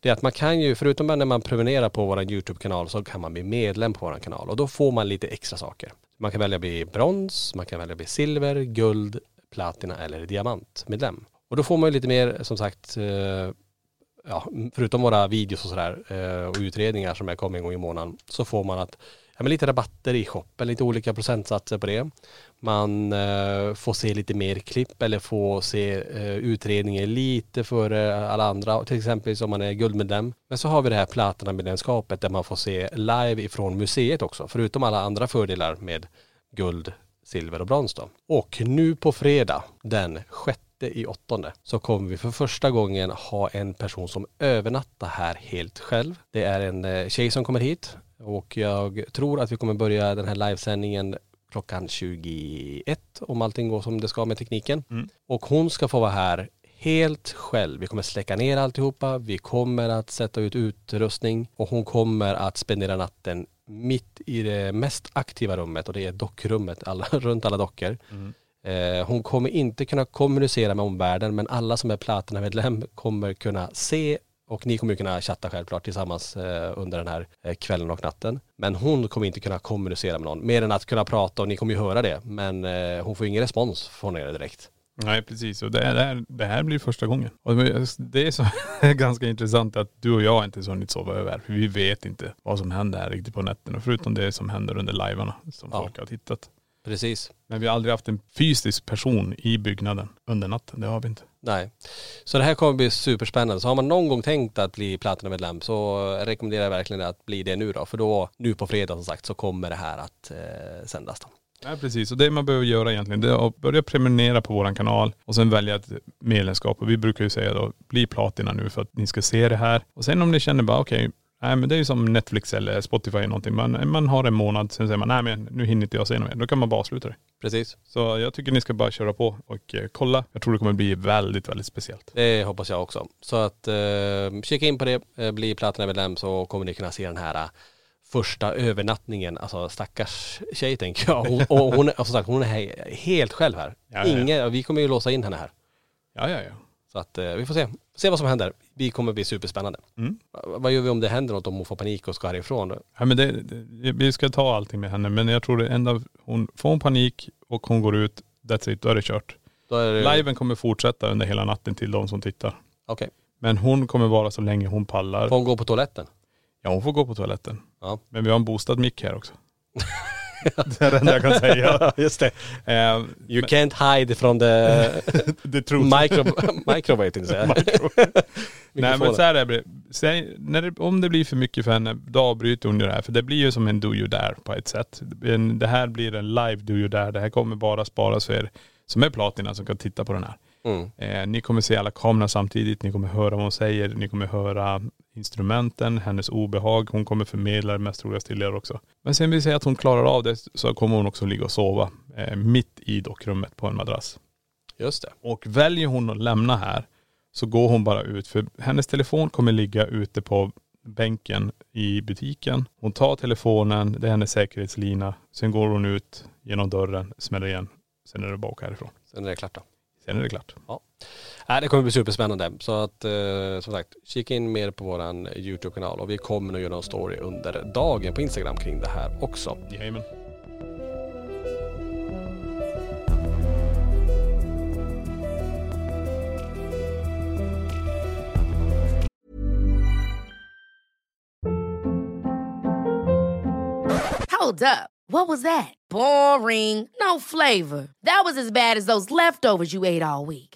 Det är att man kan ju, förutom när man prenumererar på vår YouTube-kanal så kan man bli medlem på vår kanal och då får man lite extra saker. Man kan välja att bli brons, man kan välja att bli silver, guld, platina eller diamantmedlem. Och då får man ju lite mer, som sagt, eh, ja, förutom våra videos och sådär eh, och utredningar som jag kommer en gång i månaden så får man att, ja, men lite rabatter i shoppen, lite olika procentsatser på det. Man eh, får se lite mer klipp eller får se eh, utredningen lite före alla andra, till exempel om man är guldmedlem. Men så har vi det här platinamedlemskapet där man får se live ifrån museet också, förutom alla andra fördelar med guld, silver och brons då. Och nu på fredag den sjätte i åttonde så kommer vi för första gången ha en person som övernattar här helt själv. Det är en eh, tjej som kommer hit och jag tror att vi kommer börja den här livesändningen klockan 21 om allting går som det ska med tekniken. Och hon ska få vara här helt själv. Vi kommer släcka ner alltihopa, vi kommer att sätta ut utrustning och hon kommer att spendera natten mitt i det mest aktiva rummet och det är dockrummet, alla, runt alla dockor. Eh, hon kommer inte kunna kommunicera med omvärlden men alla som är Platina-medlem kommer kunna se och ni kommer kunna chatta självklart tillsammans eh, under den här eh, kvällen och natten. Men hon kommer inte kunna kommunicera med någon mer än att kunna prata och ni kommer ju höra det. Men eh, hon får ingen respons från er direkt. Nej precis, och det, är, det, här, det här blir första gången. Och det är så ganska intressant att du och jag inte så hunnit sova över. För vi vet inte vad som händer här riktigt på nätterna. Förutom det som händer under livearna som Ja. folk har tittat. Precis. Men vi har aldrig haft en fysisk person i byggnaden under natten. Det har vi inte. Nej. Så det här kommer bli superspännande. Så har man någon gång tänkt att bli Platinamedlem så rekommenderar jag verkligen att bli det nu då. För då, nu på fredag som sagt, så kommer det här att eh, sändas då. Ja precis, och det man behöver göra egentligen det är att börja prenumerera på våran kanal och sen välja ett medlemskap. Och vi brukar ju säga då, bli platina nu för att ni ska se det här. Och sen om ni känner bara okej, nej men det är ju som Netflix eller Spotify eller någonting. Man, man har en månad, sen säger man nej men nu hinner inte jag se något mer. Då kan man bara avsluta det. Precis. Så jag tycker ni ska bara köra på och eh, kolla. Jag tror det kommer bli väldigt, väldigt speciellt. Det hoppas jag också. Så att eh, kika in på det, eh, bli Platina-medlem så kommer ni kunna se den här eh, första övernattningen. Alltså stackars tjej tänker jag. Hon, och hon, är- som sagt, hon är he- helt själv här. Ja, ja, ja. Ingen, vi kommer ju låsa in henne här. Ja, ja, ja. Så att eh, vi får se. Se vad som händer. Vi kommer bli superspännande. Mm. Va- Vad gör vi om det händer något, om hon får panik och ska härifrån? Ja, men det, det, vi ska ta allting med henne men jag tror det enda, hon får hon panik och hon går ut, that's it, då är det kört. Då är det... Liven kommer fortsätta under hela natten till de som tittar. Okej. Men hon kommer vara så länge hon pallar. Får hon gå på toaletten? Ja hon får gå på toaletten. Ja. Men vi har en bostad mick här också. det är det enda jag kan säga. Just det. Eh, You can't hide from the det tror micro, microwave säga. Nej men så här är det. Säg, när det, om det blir för mycket för henne, då avbryter hon ju det här. För det blir ju som en do you dare på ett sätt. En, det här blir en live do you dare. Det här kommer bara sparas för er som är platina som kan titta på den här. Mm. Eh, ni kommer se alla kameror samtidigt, ni kommer höra vad hon säger, ni kommer höra instrumenten, hennes obehag. Hon kommer förmedla det mest troliga till er också. Men sen vill säga att hon klarar av det så kommer hon också ligga och sova eh, mitt i dockrummet på en madrass. Just det. Och väljer hon att lämna här så går hon bara ut för hennes telefon kommer ligga ute på bänken i butiken. Hon tar telefonen, det är hennes säkerhetslina. Sen går hon ut genom dörren, smäller igen. Sen är det bara att åka härifrån. Sen är det klart då. Sen är det klart. Nej, det kommer bli superspännande. Så att eh, som sagt, kika in mer på våran YouTube-kanal och vi kommer att göra en story under dagen på Instagram kring det här också. Jajamän. Hold up. What was that? Boring. No flavor. That was as bad as those leftovers you ate all week.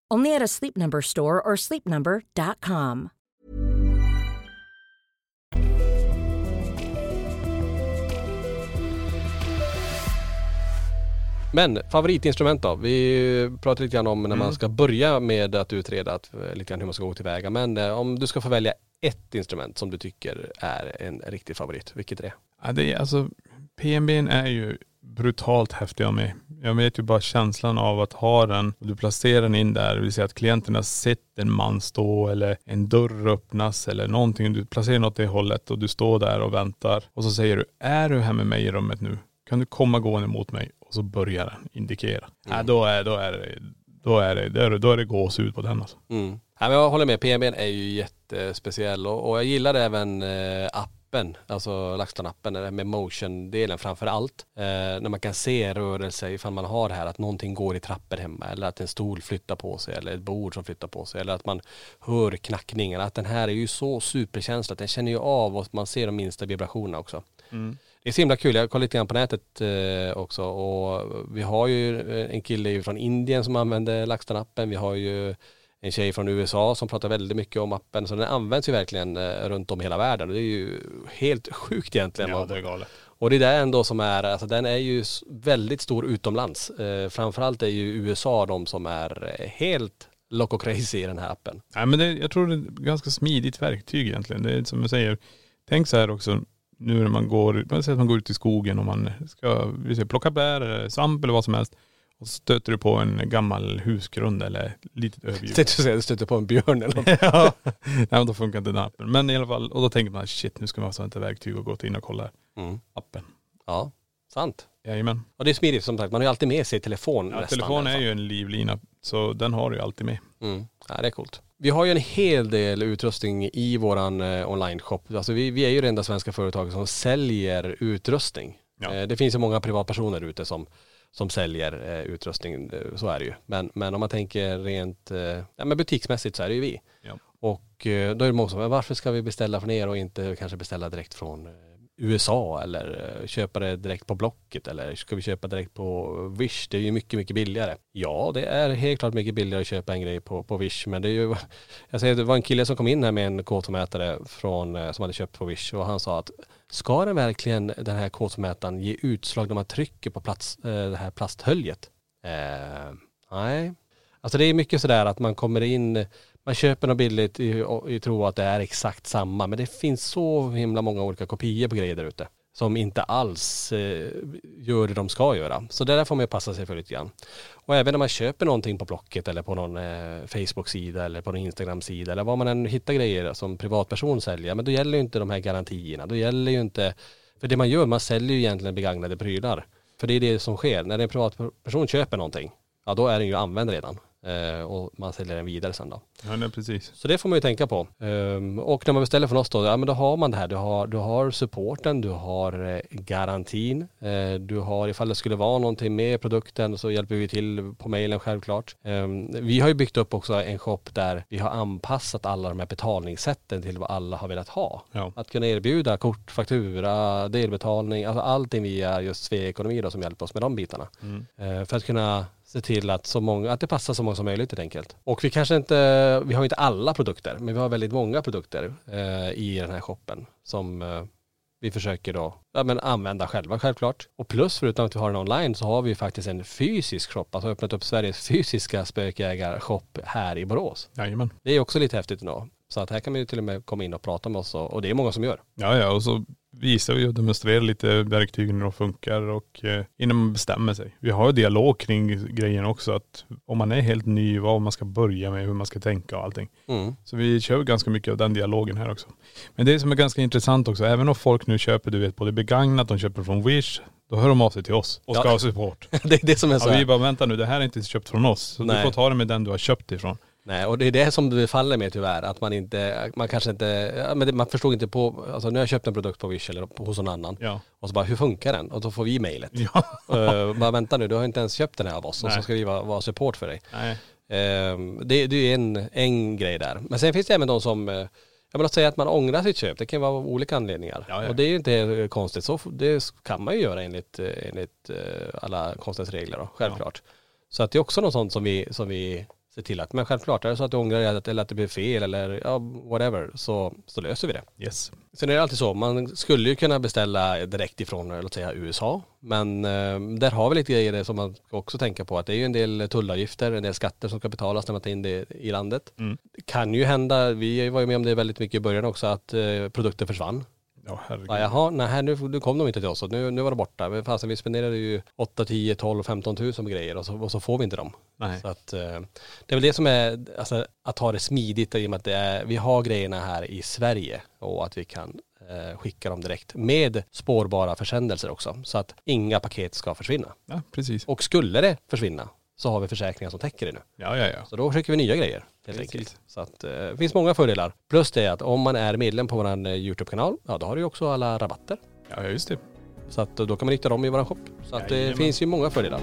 Only at a Sleep Number store or sleepnumber.com. Men favoritinstrument då? Vi pratade lite grann om när Mm. man ska börja med att utreda att, eh, lite grann hur man ska gå tillväga. Men eh, om du ska få välja ett instrument som du tycker är en riktig favorit, vilket är det? Ja, det är, alltså, PNBn är ju brutalt häftig av mig. Jag vet ju bara känslan av att ha den och du placerar den in där, det vill säga att klienten har sett en man stå eller en dörr öppnas eller någonting. Du placerar något i det hållet och du står där och väntar och så säger du, är du här med mig i rummet nu? Kan du komma gående mot mig? Och så börjar den indikera. Ja, då är, då är det, då är det, då är det, då är det gåshud på den alltså. Mm. Ja, men jag håller med, PNB är ju jättespeciell och, och jag gillar även eh, appen, alltså LaxTon-appen, med motion-delen framför allt. Eh, när man kan se rörelse ifall man har det här att någonting går i trappor hemma eller att en stol flyttar på sig eller ett bord som flyttar på sig eller att man hör knackningen. Att den här är ju så superkänslig, att den känner ju av och man ser de minsta vibrationerna också. Det är så himla kul, jag kollar lite grann på nätet eh, också och vi har ju eh, en kille från Indien som använder LaxTon-appen. Vi har ju en tjej från USA som pratar väldigt mycket om appen. Så den används ju verkligen eh, runt om hela världen. Och det är ju helt sjukt egentligen. Ja det är galet. och det är det ändå som är, alltså den är ju väldigt stor utomlands. Eh, framförallt är ju USA de som är eh, helt loco crazy i den här appen. Nej men det, jag tror det är ett ganska smidigt verktyg egentligen. Det är som jag säger, tänk så här också nu när man går, man säger att man går ut i skogen och man ska vi säger, plocka bär eller svamp eller vad som helst. Och så stöter du på en gammal husgrund eller litet övergivet. tänkte säga att du stöter på en björn eller något. ja, nej men då funkar inte den appen. Men i alla fall, och då tänker man shit nu ska man ha sånt här verktyg och gå in och kolla Mm. appen. Ja. Sant. Jajamän. Och det är smidigt som sagt, man har ju alltid med sig telefon Ja, nästan. telefon är nästan. ju en livlina, så den har du ju alltid med. Mm. Ja, det är coolt. Vi har ju en hel del utrustning i våran eh, online-shop. Alltså vi, vi är ju det enda svenska företaget som säljer utrustning. Ja. Eh, det finns ju många privatpersoner ute som, som säljer eh, utrustning, eh, så är det ju. Men, men om man tänker rent eh, ja, men butiksmässigt så är det ju vi. Ja. Och eh, då är det många som, men varför ska vi beställa från er och inte kanske beställa direkt från eh, USA eller eh, köpa det direkt på Blocket eller ska vi köpa direkt på Wish? Det är ju mycket, mycket billigare. Ja, det är helt klart mycket billigare att köpa en grej på, på Wish, men det är ju, jag säger det var en kille som kom in här med en K2-mätare från, eh, som hade köpt på Wish och han sa att ska den verkligen, den här K2-mätaren, ge utslag när man trycker på plats, eh, det här plasthöljet? Eh, nej. Alltså det är mycket sådär att man kommer in, man köper något billigt i, i tro att det är exakt samma, men det finns så himla många olika kopior på grejer där ute som inte alls eh, gör det de ska göra. Så det där får man ju passa sig för lite grann. Och även när man köper någonting på Blocket eller på någon eh, Facebook-sida eller på någon Instagram-sida eller var man än hittar grejer som privatperson säljer, men då gäller ju inte de här garantierna. Då gäller ju inte, för det man gör, man säljer ju egentligen begagnade prylar. För det är det som sker. När en privatperson köper någonting, ja då är den ju använd redan. Eh, och man säljer den vidare sen då. Ja, nej, precis. Så det får man ju tänka på. Ehm, och när man beställer från oss då, ja men då har man det här. Du har, du har supporten, du har eh, garantin, eh, du har ifall det skulle vara någonting med produkten så hjälper vi till på mejlen självklart. Ehm, vi har ju byggt upp också en shop där vi har anpassat alla de här betalningssätten till vad alla har velat ha. Ja. Att kunna erbjuda kort, faktura, delbetalning, alltså allting via just Svea Ekonomi då som hjälper oss med de bitarna. Eh, För att kunna se till att, så många, att det passar så många som möjligt helt enkelt. Och vi kanske inte, vi har inte alla produkter, men vi har väldigt många produkter eh, i den här shoppen som eh, vi försöker då ja, men använda själva självklart. Och plus förutom att vi har den online så har vi faktiskt en fysisk shop, alltså öppnat upp Sveriges fysiska spökägarshop här i Borås. Jajamän. Det är också lite häftigt ändå. Så att här kan man ju till och med komma in och prata med oss och, och det är många som gör. Ja, ja, och så visar vi och demonstrerar lite verktygen hur de funkar och eh, innan man bestämmer sig. Vi har ju dialog kring grejen också, att om man är helt ny, vad man ska börja med, hur man ska tänka och allting. Mm. Så vi kör ganska mycket av den dialogen här också. Men det som är ganska intressant också, även om folk nu köper, du vet, både begagnat, de köper från Wish, då hör de av sig till oss och ska Ja. ha support. det är det som är så Ja, här. vi bara, vänta nu, det här är inte köpt från oss. Så Nej. du får ta det med den du har köpt ifrån. Nej, och det är det som det faller med tyvärr, att man inte, man kanske inte, ja, men det, man förstod inte på, alltså nu har jag köpt en produkt på Wish eller på, hos någon annan Ja. och så bara, hur funkar den? Och då får vi mejlet. Ja. Uh, bara vänta nu, du har inte ens köpt den här av oss och så Nej. ska vi vara, vara support för dig. Nej. Ehm, det, det är en, en grej där. Men sen finns det även de som, eh, jag vill säga att man ångrar sitt köp, det kan vara av olika anledningar. Ja, ja. Och det är ju inte eh, konstigt, så det kan man ju göra enligt, enligt alla konstens regler då, självklart. Så att det är också något sånt som vi, som vi ser till att, men självklart är det så att du ångrar dig eller att det blir fel eller ja, whatever, så, så löser vi det. Yes. Sen är det alltid så, man skulle ju kunna beställa direkt ifrån, låt säga USA, men eh, där har vi lite grejer som man också tänka på, att det är ju en del tullavgifter, en del skatter som ska betalas när man tar in det i landet. Mm. Det kan ju hända, vi var ju med om det väldigt mycket i början också, att eh, produkter försvann. Ja, herregud. Ja, jaha, nej, nu, nu kom de inte till oss, och nu, nu var det borta. Men fasen, vi spenderade ju 8, 10, 12, 15 tusen på grejer och så, och så får vi inte dem. Nej. Så att, eh, det är väl det som är, alltså att ha det smidigt i och med att det är, vi har grejerna här i Sverige och att vi kan eh, skicka dem direkt med spårbara försändelser också. Så att inga paket ska försvinna. Ja, precis. Och skulle det försvinna så har vi försäkringar som täcker det nu. Ja, ja, ja. Så då skickar vi nya grejer helt Precis. enkelt. Så att eh, det finns många fördelar. Plus det att om man är medlem på vår YouTube-kanal, ja då har du ju också alla rabatter. Ja, just det. Så att då kan man nyttja dem i vår shop. Så att det Jajamän. finns ju många fördelar.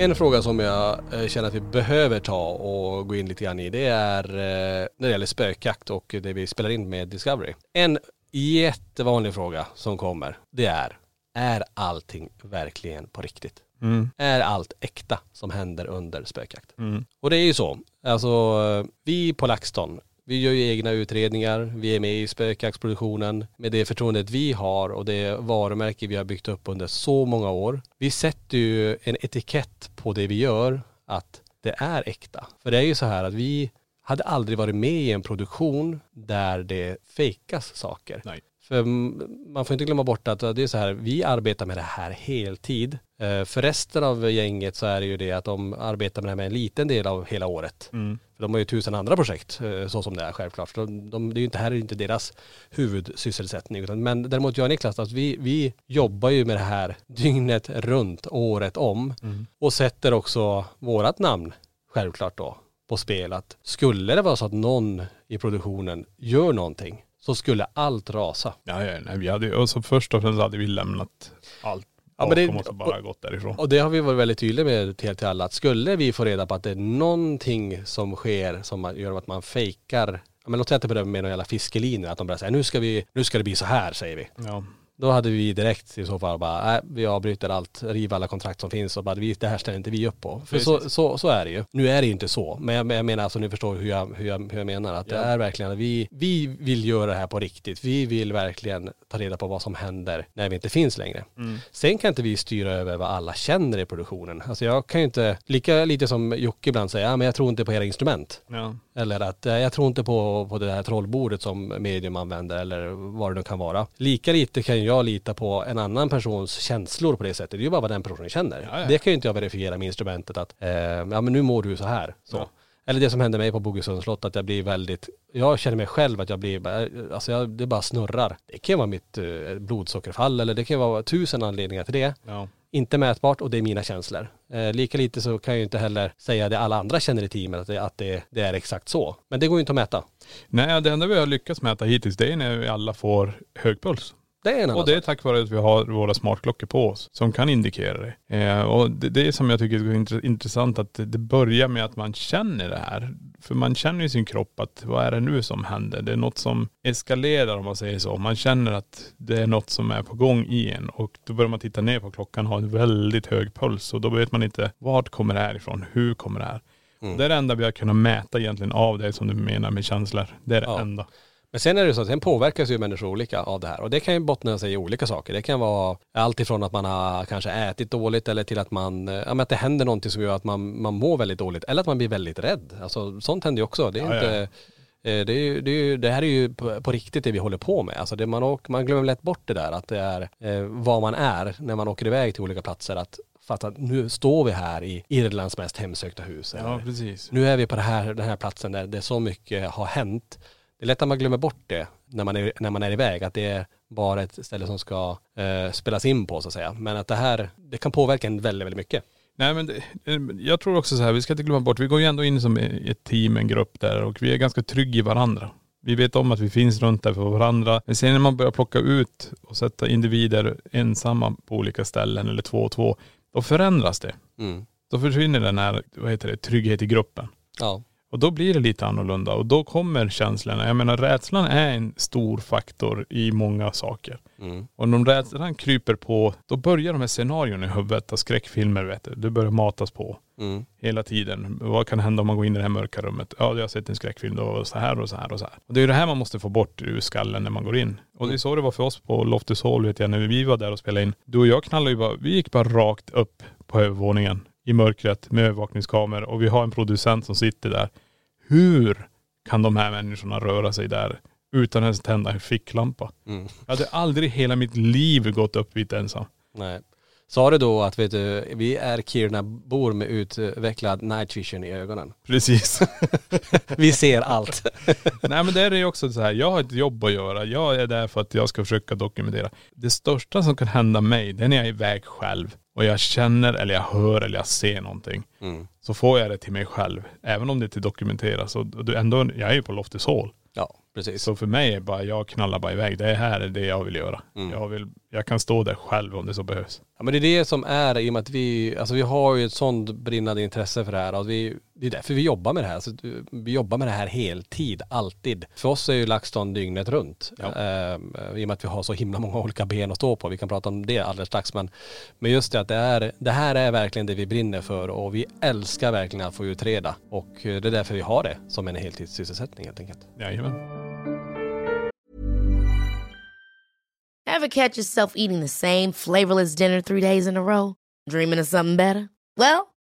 En fråga som jag eh, känner att vi behöver ta och gå in lite grann i det är eh, när det gäller spökjakt och det vi spelar in med Discovery. En jättevanlig fråga som kommer, det är, är allting verkligen på riktigt? Mm. Är allt äkta som händer under spökjakt? Mm. Och det är ju så, alltså vi på LaxTon, vi gör ju egna utredningar, vi är med i spökjaktsproduktionen med det förtroendet vi har och det varumärke vi har byggt upp under så många år. Vi sätter ju en etikett på det vi gör att det är äkta. För det är ju så här att vi hade aldrig varit med i en produktion där det fejkas saker. Nej. För man får inte glömma bort att det är så här, vi arbetar med det här heltid. Eh, För resten av gänget så är det ju det att de arbetar med det här med en liten del av hela året. Mm. För de har ju tusen andra projekt eh, så som det är självklart. De, de, det är ju inte, här är inte deras huvudsysselsättning. Utan, men däremot jag och Niklas, att vi, vi jobbar ju med det här dygnet runt, året om. Och sätter också vårat namn, självklart då, på spel. Att skulle det vara så att någon i produktionen gör någonting så skulle allt rasa. Ja, ja nej, vi hade, och så först och främst hade vi lämnat allt Ja, men det- och bara gått därifrån. Och det har vi varit väldigt tydliga med till, till alla att skulle vi få reda på att det är någonting som sker som gör att man fejkar, men låt säga att det börjar med någon jävla fiskelinje, att de börjar säga nu ska vi, nu ska det bli så här säger vi. Ja. Då hade vi direkt i så fall bara, nej vi avbryter allt, river alla kontrakt som finns och bara, det här ställer inte vi upp på. För så, så, så är det ju. Nu är det ju inte så, men jag, men jag menar alltså ni förstår hur jag, hur jag, hur jag menar. Att det Ja. är verkligen vi, vi vill göra det här på riktigt. Vi vill verkligen ta reda på vad som händer när vi inte finns längre. Sen kan inte vi styra över vad alla känner i produktionen. Alltså jag kan ju inte, lika lite som Jocke ibland säger, ja men jag tror inte på era instrument. Ja. Eller att eh, jag tror inte på, på det här trollbordet som medium använder eller vad det nu kan vara. Lika lite kan jag lita på en annan persons känslor på det sättet. Det är ju bara vad den personen känner. Ja, ja. Det kan ju inte jag verifiera med instrumentet att, eh, ja men nu mår du så här. Så. Ja. Eller det som hände mig på Bogesunds slott att jag blir väldigt, jag känner mig själv att jag blir, bara- alltså jag, det bara snurrar. Det kan vara mitt eh, blodsockerfall eller det kan vara tusen anledningar till det. Ja. Inte mätbart och det är mina känslor. Eh, lika lite så kan jag ju inte heller säga det alla andra känner i teamet, att, det, att det, det är exakt så. Men det går ju inte att mäta. Nej, det enda vi har lyckats mäta hittills det är när vi alla får hög puls. Det är en annan Och det är tack vare att vi har våra smartklockor på oss som kan indikera det. Eh, och det, det är som jag tycker är intre- intressant att det, börjar med att man känner det här. För man känner i sin kropp att vad är det nu som händer? Det är något som eskalerar om man säger så. Man känner att det är något som är på gång i en och då börjar man titta ner på klockan och ha en väldigt hög puls och då vet man inte vart kommer det här ifrån? Hur kommer det här? Mm. Det är det enda vi har kunnat mäta egentligen av det som du menar med känslor. Det är det Ja. enda. Men sen är det så att sen påverkas ju människor olika av det här. Och det kan ju bottna sig i olika saker. Det kan vara allt ifrån att man har kanske ätit dåligt eller till att man, ja men att det händer någonting som gör att man, man mår väldigt dåligt. Eller att man blir väldigt rädd. Alltså sånt händer ju också. Det är Ja, inte, ja. eh, Det, är ju, det, är ju, det här är ju på, på riktigt det vi håller på med. Alltså det man, åker, man glömmer lätt bort det där att det är eh, vad man är när man åker iväg till olika platser. Att fatta att nu står vi här i Irlands mest hemsökta hus. Ja, precis. nu är vi på det här, den här platsen där det så mycket har hänt. Det är lätt att man glömmer bort det när man är, när man är iväg, att det är bara ett ställe som ska eh, spelas in på så att säga. Men att det här, det kan påverka en väldigt, väldigt mycket. Nej men det, eh, jag tror också så här, vi ska inte glömma bort, vi går ju ändå in som ett team, en grupp där och vi är ganska trygga i varandra. Vi vet om att vi finns runt där för varandra. Men sen när man börjar plocka ut och sätta individer ensamma på olika ställen eller två och två, då förändras det. Mm. Då försvinner den här, vad heter det, trygghet i gruppen. Ja. Och då blir det lite annorlunda och då kommer känslorna. Jag menar rädslan är en stor faktor i många saker. Mm. Och om rädslan kryper på, då börjar de här scenarierna i huvudet av skräckfilmer vet du. Det börjar matas på Mm. hela tiden. Vad kan hända om man går in i det här mörka rummet? Ja, jag har sett en skräckfilm, då var det så här och så här och så här. Och det är ju det här man måste få bort ur skallen när man går in. Och det är så det var för oss på Loftus Hall vet jag, när vi var där och spelade in. Du och jag knallade ju bara, vi gick bara rakt upp på övervåningen i mörkret med övervakningskameror och vi har en producent som sitter där. Hur kan de här människorna röra sig där utan ens tända en ficklampa? Mm. Jag hade aldrig i hela mitt liv gått upp dit ensam. Nej. Sa du då att vet du, vi är Kiruna-bor med utvecklad night vision i ögonen? Precis. Vi ser allt. Nej men det är ju också så här, jag har ett jobb att göra. Jag är där för att jag ska försöka dokumentera. Det största som kan hända mig, det är när jag är iväg själv och jag känner eller jag hör eller jag ser någonting. Mm. Så får jag det till mig själv. Även om det inte dokumenteras. Och ändå, jag är ju på Loftus Hall. Ja, precis. Så för mig är bara, jag knallar bara iväg. Det här är det jag vill göra. Mm. Jag, vill, jag kan stå där själv om det så behövs. Ja men det är det som är i och med att vi, alltså vi har ju ett sånt brinnande intresse för det här och vi, det är därför vi jobbar med det här. Så vi jobbar med det här heltid, alltid. För oss är ju LaxTon dygnet runt. Ja. Ehm, I och med att vi har så himla många olika ben att stå på. Vi kan prata om det alldeles strax. Men, men just det att det, är, det här är verkligen det vi brinner för och vi älskar verkligen att få utreda. Och eh, det är därför vi har det som en heltidssysselsättning helt enkelt. Jajamän. Ever catch yourself eating the same flavorless dinner three days in a row? Dreaming of something better? Well,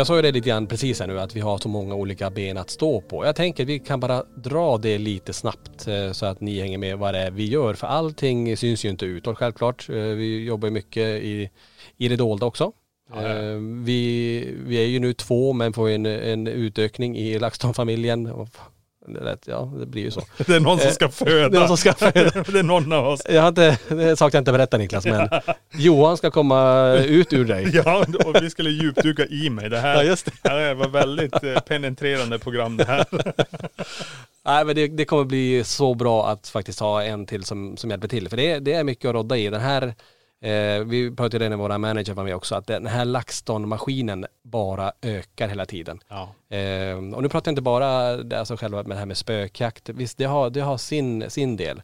Jag sa ju det lite grann precis här nu att vi har så många olika ben att stå på. Jag tänker vi kan bara dra det lite snabbt eh, så att ni hänger med vad det är vi gör. För allting syns ju inte utåt självklart. Eh, Vi jobbar mycket i, i det dolda också. Ja, ja. Eh, Vi, vi är ju nu två men får en, en utökning i LaxTon-familjen. Det lät- Ja, det blir ju så. Det är någon som ska föda. Det är någon som ska föda. det är någon av oss. Jag har inte, det är en sak jag inte berättar Niklas men Johan ska komma ut ur dig. Ja, och vi skulle djupdyka i mig. Det här, Ja, just det. det här var väldigt eh, penetrerande program det här. Nej men det, det kommer bli så bra att faktiskt ha en till som, som hjälper till. För det, är- det är mycket att rodda i. Den här, eh, vi pratade när våra manager var med också, att den här LaxTon-maskinen bara ökar hela tiden. Ja. Eh, och nu pratar jag inte bara alltså själva med det här med spökjakt. Visst det har, det har sin, sin del.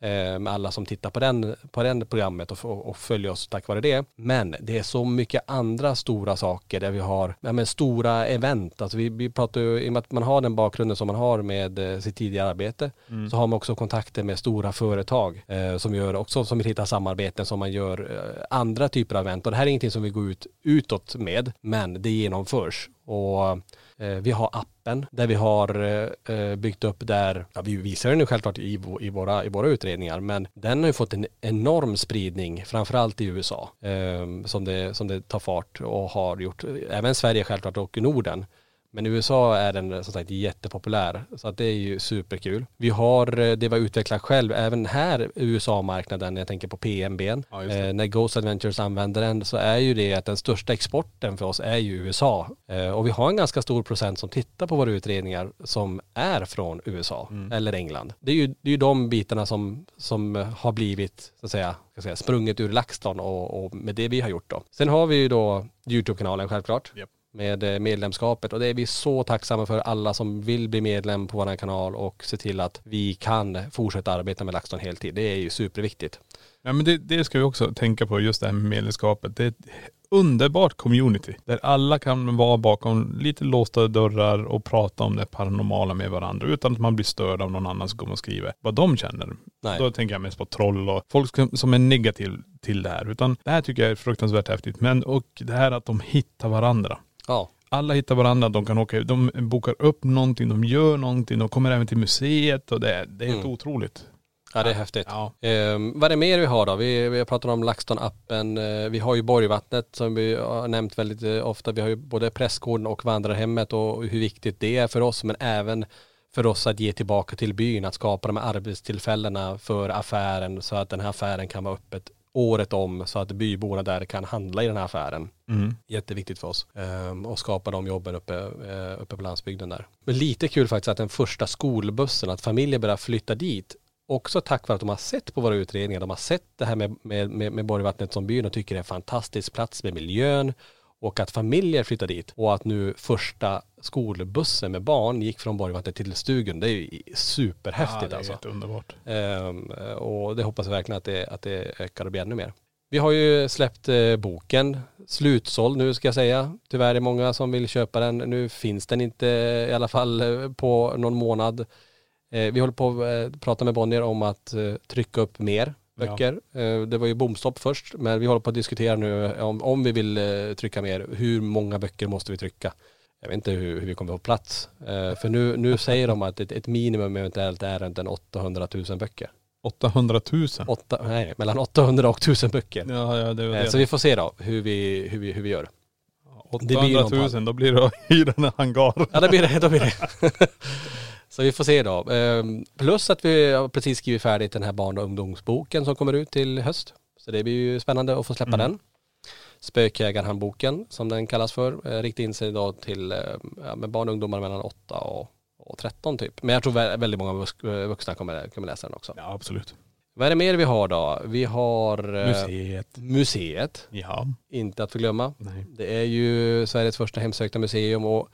Eh, med alla som tittar på den, på den programmet och, och, följer oss tack vare det. Men det är så mycket andra stora saker där vi har ja, men stora event. Alltså vi, vi pratar ju, i och med att man har den bakgrunden som man har med eh, sitt tidigare arbete så har man också kontakter med stora företag eh, som gör också, som vill hitta samarbeten som man gör eh, andra typer av event. Och det här är ingenting som vi går ut utåt med men det genomförs. Och eh, vi har appen där vi har eh, byggt upp där, ja, vi visar den ju självklart i, i, våra, i våra utredningar, men den har ju fått en enorm spridning, framförallt i USA, eh, som, det, som det tar fart och har gjort, även Sverige självklart och Norden. Men i USA är den som sagt jättepopulär. Så att det är ju superkul. Vi har eh, det vi har utvecklat själv även här USA-marknaden, jag tänker på PMB. Ja, eh, när Ghost Adventures använder den så är ju det att den största exporten för oss är ju USA. Eh, och vi har en ganska stor procent som tittar på våra utredningar som är från USA eller England. Det är ju, det är ju de bitarna som, som har blivit så att säga, sprunget ur LaxTon och, och med det vi har gjort då. Sen har vi ju då YouTube-kanalen självklart Japp. Med eh, medlemskapet och det är vi så tacksamma för alla som vill bli medlem på vår kanal och se till att vi kan fortsätta arbeta med LaxTon heltid. Det är ju superviktigt. Ja, men det, det ska vi också tänka på, just det här med medlemskapet. Det är ett underbart community. Där alla kan vara bakom lite låsta dörrar och prata om det paranormala med varandra. Utan att man blir störd av någon annan som kommer och skriver vad de känner. Nej. Då tänker jag mest på troll och folk som- som är negativ till det här. Utan det här tycker jag är fruktansvärt häftigt. Men och det här att de hittar varandra. Ja, Alla hittar varandra, de kan åka, de bokar upp någonting, de gör någonting, de kommer även till museet och det, är- det är helt Mm. otroligt. ja det är häftigt. Ja. Ehm, vad är det mer vi har då? Vi, vi har pratat om LaxTon-appen. Eh, vi har ju Borgvattnet som vi har nämnt väldigt eh, ofta. Vi har ju både prästgården och vandrarhemmet och hur viktigt det är för oss men även för oss att ge tillbaka till byn, att skapa de här arbetstillfällena för affären så att den här affären kan vara öppet året om så att byborna där kan handla i den här affären. Mm. Jätteviktigt för oss. Ehm, och skapa de jobben uppe, eh, uppe på landsbygden där. Men lite kul faktiskt att den första skolbussen, att familjer börjar flytta dit också tack vare att de har sett på våra utredningar, de har sett det här med, med, med, med Borgvattnet som byn och tycker det är en fantastisk plats med miljön och att familjer flyttar dit och att nu första skolbussen med barn gick från Borgvattnet till Stugun. Det är ju superhäftigt det är alltså. helt underbart. Ehm, och det hoppas jag verkligen att det, att det ökar och blir ännu mer. Vi har ju släppt eh, boken, slutsåld nu ska jag säga. Tyvärr är det många som vill köpa den. Nu finns den inte i alla fall eh, på någon månad. Eh, vi håller på att eh, prata med Bonnier om att eh, trycka upp mer böcker. Eh, det var ju bomstopp först, men vi håller på att diskutera nu om, om vi vill eh, trycka mer. Hur många böcker måste vi trycka? Jag vet inte hur, hur vi kommer få plats. Eh, för nu, nu säger de att ett, ett minimum eventuellt är runt en 800 000 böcker. 800 000. Åtta, nej, mellan 800 och 1000 böcker. Ja, ja det var Eh, det. Så vi får se då hur vi, hur vi, hur vi gör. det blir 800 någon 000, då blir det att hyra en hangar. Ja det blir det, då blir det. Så vi får se då. Ehm, Plus att vi har precis skrivit färdigt den här barn och ungdomsboken som kommer ut till höst. Så det blir ju spännande att få släppa Mm. den. Spökjägarhandboken som den kallas för. Eh, Riktar in sig då till eh, ja, med barn och ungdomar mellan 8 och, och 13 typ. Men jag tror vä- väldigt många vux- vuxna kommer, kommer läsa den också. Ja, absolut. Vad är det mer vi har då? Vi har eh, Museet. museet, Ja. inte att förglömma. Nej. Det är ju Sveriges första hemsökta museum och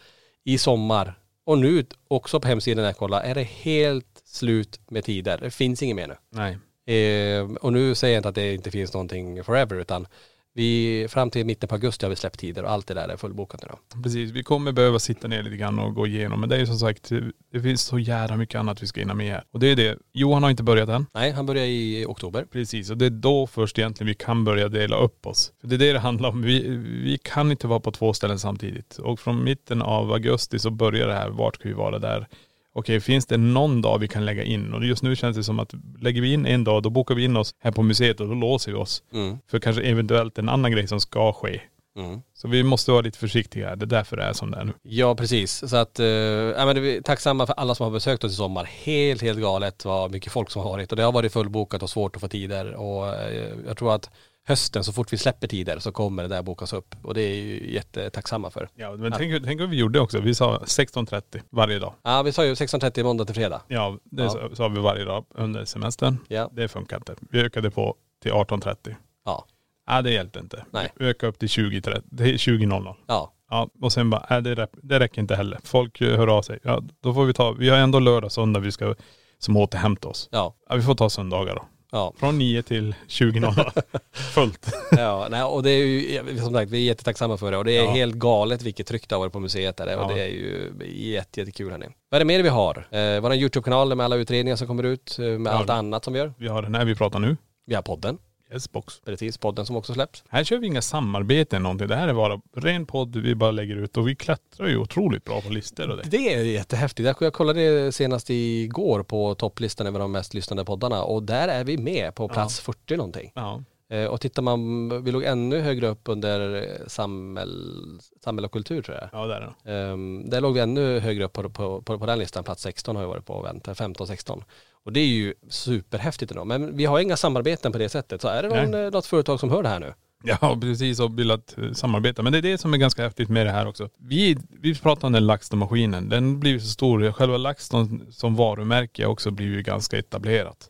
i sommar och nu också på hemsidan när jag kollar är det helt slut med tider. Det finns inget mer nu. Nej. Eh, och nu säger jag inte att det inte finns någonting forever utan vi, fram till mitten på augusti har vi släppt tider och allt det där är fullbokat nu då. Precis, vi kommer behöva sitta ner lite grann och gå igenom. Men det är ju som sagt, det finns så jävla mycket annat vi ska hinna med här. Och det är det, Johan har inte börjat än. Nej, han börjar i oktober. Precis, och det är då först egentligen vi kan börja dela upp oss. För det är det det handlar om. Vi, vi kan inte vara på två ställen samtidigt. Och från mitten av augusti så börjar det här, vart ska vi vara där? Okej, finns det någon dag vi kan lägga in? Och just nu känns det som att lägger vi in en dag, då bokar vi in oss här på museet och då låser vi oss. Mm. För kanske eventuellt en annan grej som ska ske. Mm. Så vi måste vara lite försiktiga. Det är därför det är som det är nu. Ja precis, så att, eh, ja, men vi är tacksamma för alla som har besökt oss i sommar. Helt, helt galet vad mycket folk som har varit och det har varit fullbokat och svårt att få tider och eh, jag tror att hösten så fort vi släpper tider så kommer det där bokas upp och det är ju jättetacksamma för. Ja, men tänk, tänk vad vi gjorde också. Vi sa 16.30 varje dag. Ja vi sa ju 16.30 måndag till fredag. Ja, det Ja. sa- vi varje dag under semestern. Ja. Det funkar inte. Vi ökade på till 18.30. Ja. Ja, det hjälpte inte. Nej. Vi ökade upp till 20.30. Det är 20.00. Ja. Ja, och sen bara, nej det räcker inte heller. Folk eh, hör av sig. Ja, då får vi ta, vi har ändå lördag, söndag vi ska som återhämta oss. Ja. Ja, vi får ta söndagar då. Ja. Från 9 till 20.00. Fullt. ja, nej, och det är ju, som sagt, vi är jättetacksamma för det och det är Ja. helt galet vilket tryck det har varit på museet där och Ja. det är ju jätte, jättekul hörni. Vad är det mer vi har? Eh, vår YouTube-kanal med alla utredningar som kommer ut, eh, med Ja. allt annat som vi gör. Vi har den här vi pratar nu. Vi har podden, Yes box. precis, podden som också släpps. Här kör vi inga samarbeten eller någonting. Det här är bara ren podd vi bara lägger ut och vi klättrar ju otroligt bra på listor och det. Det är jättehäftigt. Jag- kollade senast igår på topplistan över de mest lyssnade poddarna och där är vi med på plats 40 någonting. Ja. Eh, Och tittar man, vi låg ännu högre upp under samhäll, samhälle och kultur tror jag. Ja det är det. Um, där låg vi ännu högre upp på, på, på, på den listan, plats 16 har vi varit på och vänt, 15-16. Och det är ju superhäftigt ändå. Men vi har inga samarbeten på det sättet. Så är det någon, Nej. eh, något företag som hör det här nu? Ja precis och velat eh, samarbeta. Men det är det som är ganska häftigt med det här också. Vi, vi pratar om den LaxTon-maskinen. Den blir så stor. Själva LaxTon som varumärke också blir ju ganska etablerat.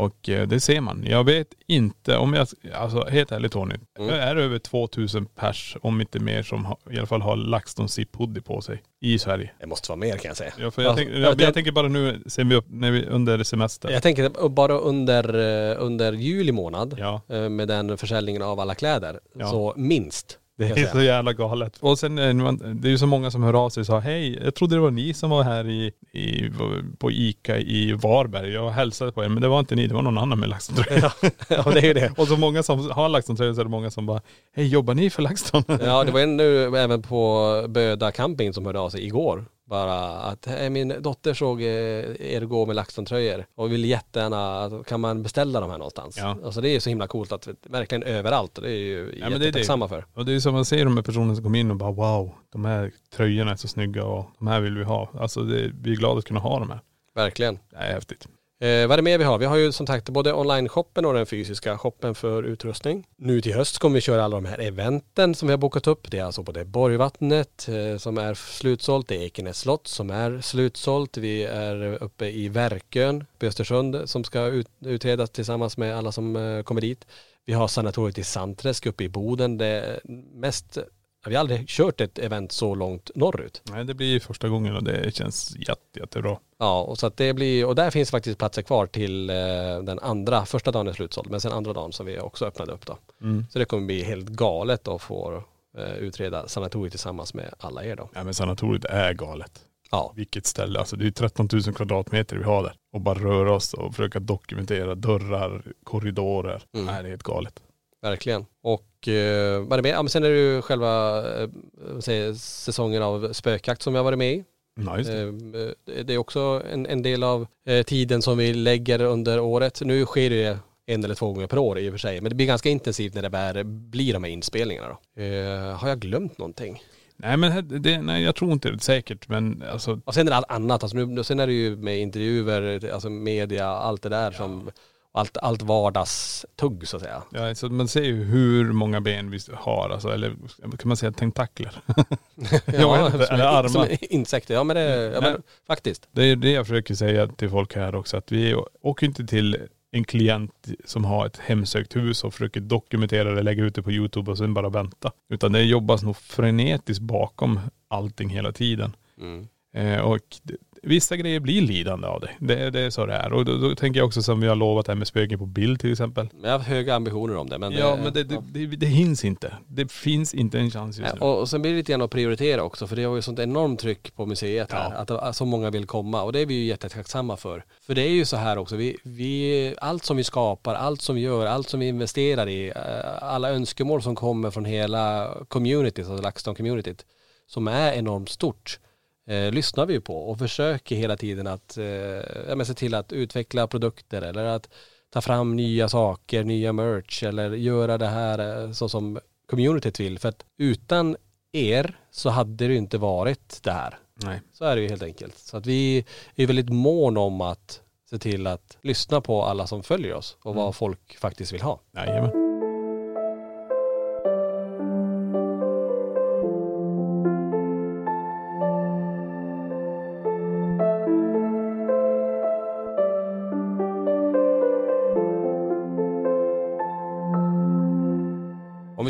Och eh, det ser man. Jag vet inte om jag, alltså helt ärligt Tony. Mm. Det är över 2000 pers, om inte mer, som har, i alla fall har LaxTon Zip Hoodie på sig i Sverige. Det måste vara mer kan jag säga. Ja, för jag, Alltså, tänk, ja, jag, det- jag tänker bara nu, ser vi upp, när vi, under semester. Jag tänker bara under, eh, under juli månad Ja. eh, med den försäljningen av alla kläder. Ja. Så minst. Det är så jävla galet. Och sen eh, det är ju så många som hör av sig och sa hej, jag trodde det var ni som var här i, i, på Ica i Varberg. Jag hälsade på er men det var inte ni, det var någon annan med LaxTon-tröja. ja det är ju det. och så många som har LaxTon-tröja så är det många som bara, hej jobbar ni för LaxTon? Ja det var en nu även på Böda camping som hörde av sig igår. Bara att "Hej, min dotter såg eh, er gå med LaxTon-tröjor och vill jättegärna, kan man beställa de här någonstans? Ja. Alltså det är ju så himla coolt att verkligen överallt och det är ju Ja, jättetacksamma för. Och det är som man ser de här personerna som kommer in och bara wow, de här tröjorna är så snygga och de här vill vi ha. Alltså det, vi är glada att kunna ha de här. Verkligen. Det är häftigt. Eh, vad är det mer vi har? Vi har ju som sagt både online-shoppen och den fysiska shoppen för utrustning. Nu till höst kommer vi köra alla de här eventen som vi har bokat upp. Det är alltså både Borgvattnet eh, som är slutsålt, det är Ekenäs slott som är slutsålt. Vi är uppe i Verkön på Östersund som ska ut, utredas tillsammans med alla som eh, kommer dit. Vi har sanatoriet i Sandträsk uppe i Boden. Det är mest vi har aldrig kört ett event så långt norrut. Nej det blir första gången och det känns jätte, jättebra. Ja, och så att det blir, och där finns faktiskt platser kvar till eh, den andra, första dagen är slutsåld, men sen andra dagen som vi också öppnade upp då. Mm. Så det kommer bli helt galet att få eh, utreda sanatoriet tillsammans med alla er då. Ja men sanatoriet är galet. Ja, Vilket ställe, alltså det är 13 000 kvadratmeter vi har där. Och bara röra oss och försöka dokumentera dörrar, korridorer. Mm. Nej det är helt galet. Verkligen. Och eh, vad är det mer? Ja, men sen är det ju själva eh, säger, säsongen av spökjakt som jag varit med i. Ja, just det. Eh, Det är också en, en del av eh, tiden som vi lägger under året. Nu sker det en eller två gånger per år i och för sig. Men det blir ganska intensivt när det bär, blir de här inspelningarna då. Eh, har jag glömt någonting? Nej men det- nej, jag tror inte det säkert men alltså Och sen är det allt annat. Alltså nu, sen är det ju med intervjuer, alltså media, allt det där som, allt, allt vardagstugg så att säga. Ja, alltså man ser ju hur många ben vi har, alltså, eller kan man säga tentakler? Vet inte, som eller armar. som insekter. Ja men det, ja, men, faktiskt. Det är det jag försöker säga till folk här också, att vi åker inte till en klient som har ett hemsökt hus och försöker dokumentera det, lägga ut det på YouTube och sen bara vänta. Utan det jobbas nog frenetiskt bakom allting hela tiden. Mm. Eh, och vissa grejer blir lidande av det. Det, det är så det är. Och då, då tänker jag också som vi har lovat här med spöken på bild till exempel. Jag har höga ambitioner om det. Men ja det, men det, det, det, det hinns inte. Det finns inte en chans just Ja, nu. och, och sen blir det lite grann att prioritera också för det har ju sånt enormt tryck på museet här. Ja. Att, att så många vill komma och det är vi ju jättetacksamma för. För det är ju så här också, vi, vi, allt som vi skapar, allt som vi gör, allt som vi investerar i, eh, alla önskemål som kommer från hela communityt, alltså LaxTon-communityt, som är enormt stort, eh, lyssnar vi på och försöker hela tiden att eh, se till att utveckla produkter eller att ta fram nya saker, nya merch eller göra det här eh, så som communityt vill. För att utan er så hade det inte varit det här. Nej. Så är det ju helt enkelt. Så att vi är väldigt mån om att se till att lyssna på alla som följer oss och vad folk faktiskt vill ha. Jajamän.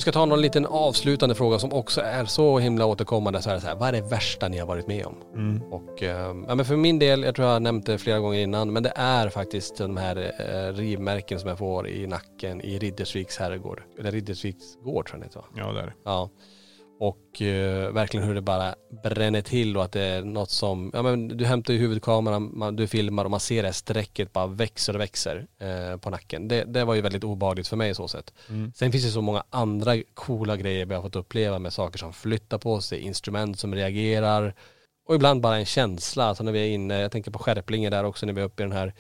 Vi ska ta någon liten avslutande fråga som också är så himla återkommande så är det så här, vad är det värsta ni har varit med om? Mm. Och eh, ja, men för min del, jag tror jag har nämnt det flera gånger innan, men det är faktiskt de här eh, rivmärken som jag får i nacken i Riddersviks herrgård. Eller Riddersviks gård tror jag den heter va? Ja det är det. Ja. Och eh, verkligen hur det bara bränner till och att det är något som, ja men du hämtar ju huvudkameran, man, du filmar och man ser det här strecket bara växer och växer eh, på nacken. Det, det var ju väldigt obehagligt för mig så sett. Mm. Sen finns det så många andra coola grejer vi har fått uppleva med saker som flyttar på sig, instrument som reagerar och ibland bara en känsla, alltså när vi är inne, jag tänker på Skärplinge där också när vi är uppe i den här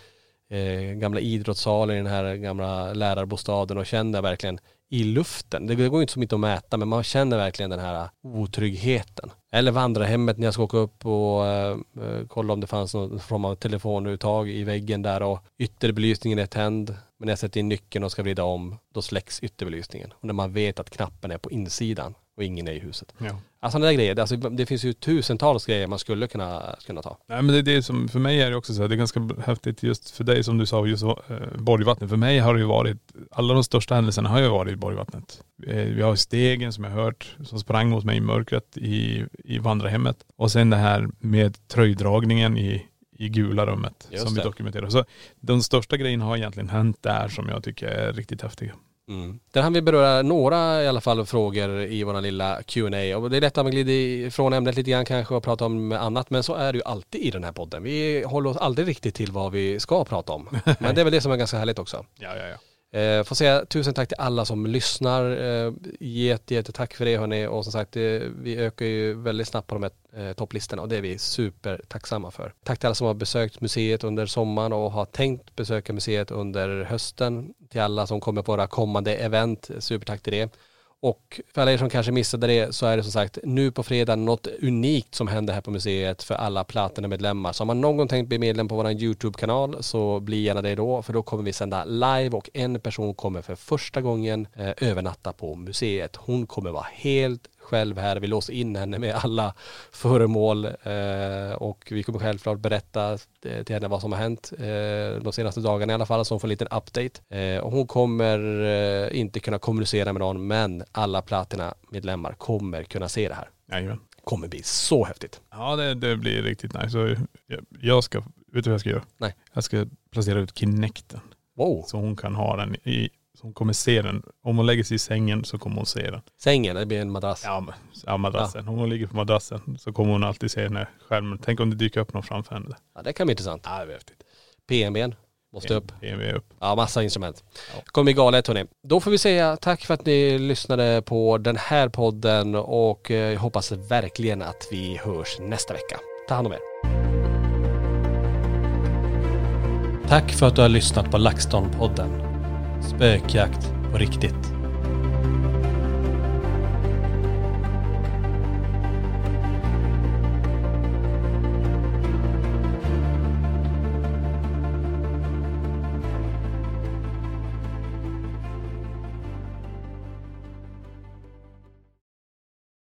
eh, gamla idrottssalen i den här gamla lärarbostaden och känner verkligen i luften. Det går ju inte så mycket att mäta men man känner verkligen den här otryggheten. Eller vandrarhemmet när jag ska åka upp och eh, eh, kolla om det fanns någon form av telefonuttag i väggen där och ytterbelysningen är tänd. Men när jag sätter in nyckeln och ska vrida om, då släcks ytterbelysningen. Och när man vet att knappen är på insidan och ingen är i huset. Ja. Alltså sådana där grejer, alltså, det finns ju tusentals grejer man skulle kunna, kunna ta. Nej men det är det som, för mig är det också så här, det är ganska häftigt just för dig som du sa, just eh, Borgvattnet. För mig har det ju varit, alla de största händelserna har ju varit i Borgvattnet. Eh, vi har stegen som jag hört, som sprang mot mig i mörkret i, i vandrarhemmet. Och sen det här med tröjdragningen i, i gula rummet Just som vi det. dokumenterar. Så de största grejerna har egentligen hänt där som jag tycker är riktigt häftiga. Mm. Där hann vi beröra några i alla fall frågor i vår lilla Q&A och det är lätt att man glider ifrån ämnet lite grann kanske och prata om annat men så är det ju alltid i den här podden. Vi håller oss aldrig riktigt till vad vi ska prata om. Men det är väl det som är ganska härligt också. Ja, ja, ja. Eh, får säga tusen tack till alla som lyssnar. Eh, jätte, jätte tack för det hörni och som sagt eh, vi ökar ju väldigt snabbt på de här eh, topplistorna och det är vi supertacksamma för. Tack till alla som har besökt museet under sommaren och har tänkt besöka museet under hösten. Till alla som kommer på våra kommande event, supertack till det. Och för alla er som kanske missade det så är det som sagt nu på fredag något unikt som händer här på museet för alla Platina-medlemmar. Så om man någon gång tänkt bli medlem på vår YouTube-kanal så bli gärna det då för då kommer vi sända live och en person kommer för första gången eh, övernatta på museet. Hon kommer vara helt själv här. Vi låser in henne med alla föremål eh, och vi kommer självklart berätta eh, till henne vad som har hänt eh, de senaste dagarna i alla fall så hon får en liten update. Eh, och hon kommer eh, inte kunna kommunicera med någon men alla Platina-medlemmar kommer kunna se det här. Jajamän. Kommer bli så häftigt. Ja det, det blir riktigt nice. Så jag, jag ska, vet du vad jag ska göra? Nej. Jag ska placera ut Kinecten. Wow. Så hon kan ha den i, hon kommer se den. Om hon lägger sig i sängen så kommer hon se den. Sängen, det blir en madrass. Ja, men, ja madrassen. Om hon ligger på madrassen så kommer hon alltid se den här skärmen. Tänk om det dyker upp någon framför henne. Ja, det kan bli intressant. Ja, det är häftigt. PNBn måste upp. BMW upp. Ja, massa instrument. Kommer bli galet hörni. Då får vi säga tack för att ni lyssnade på den här podden och eh, jag hoppas verkligen att vi hörs nästa vecka. Ta hand om er. Tack för att du har lyssnat på LaxTon-podden. Spökjakt på riktigt.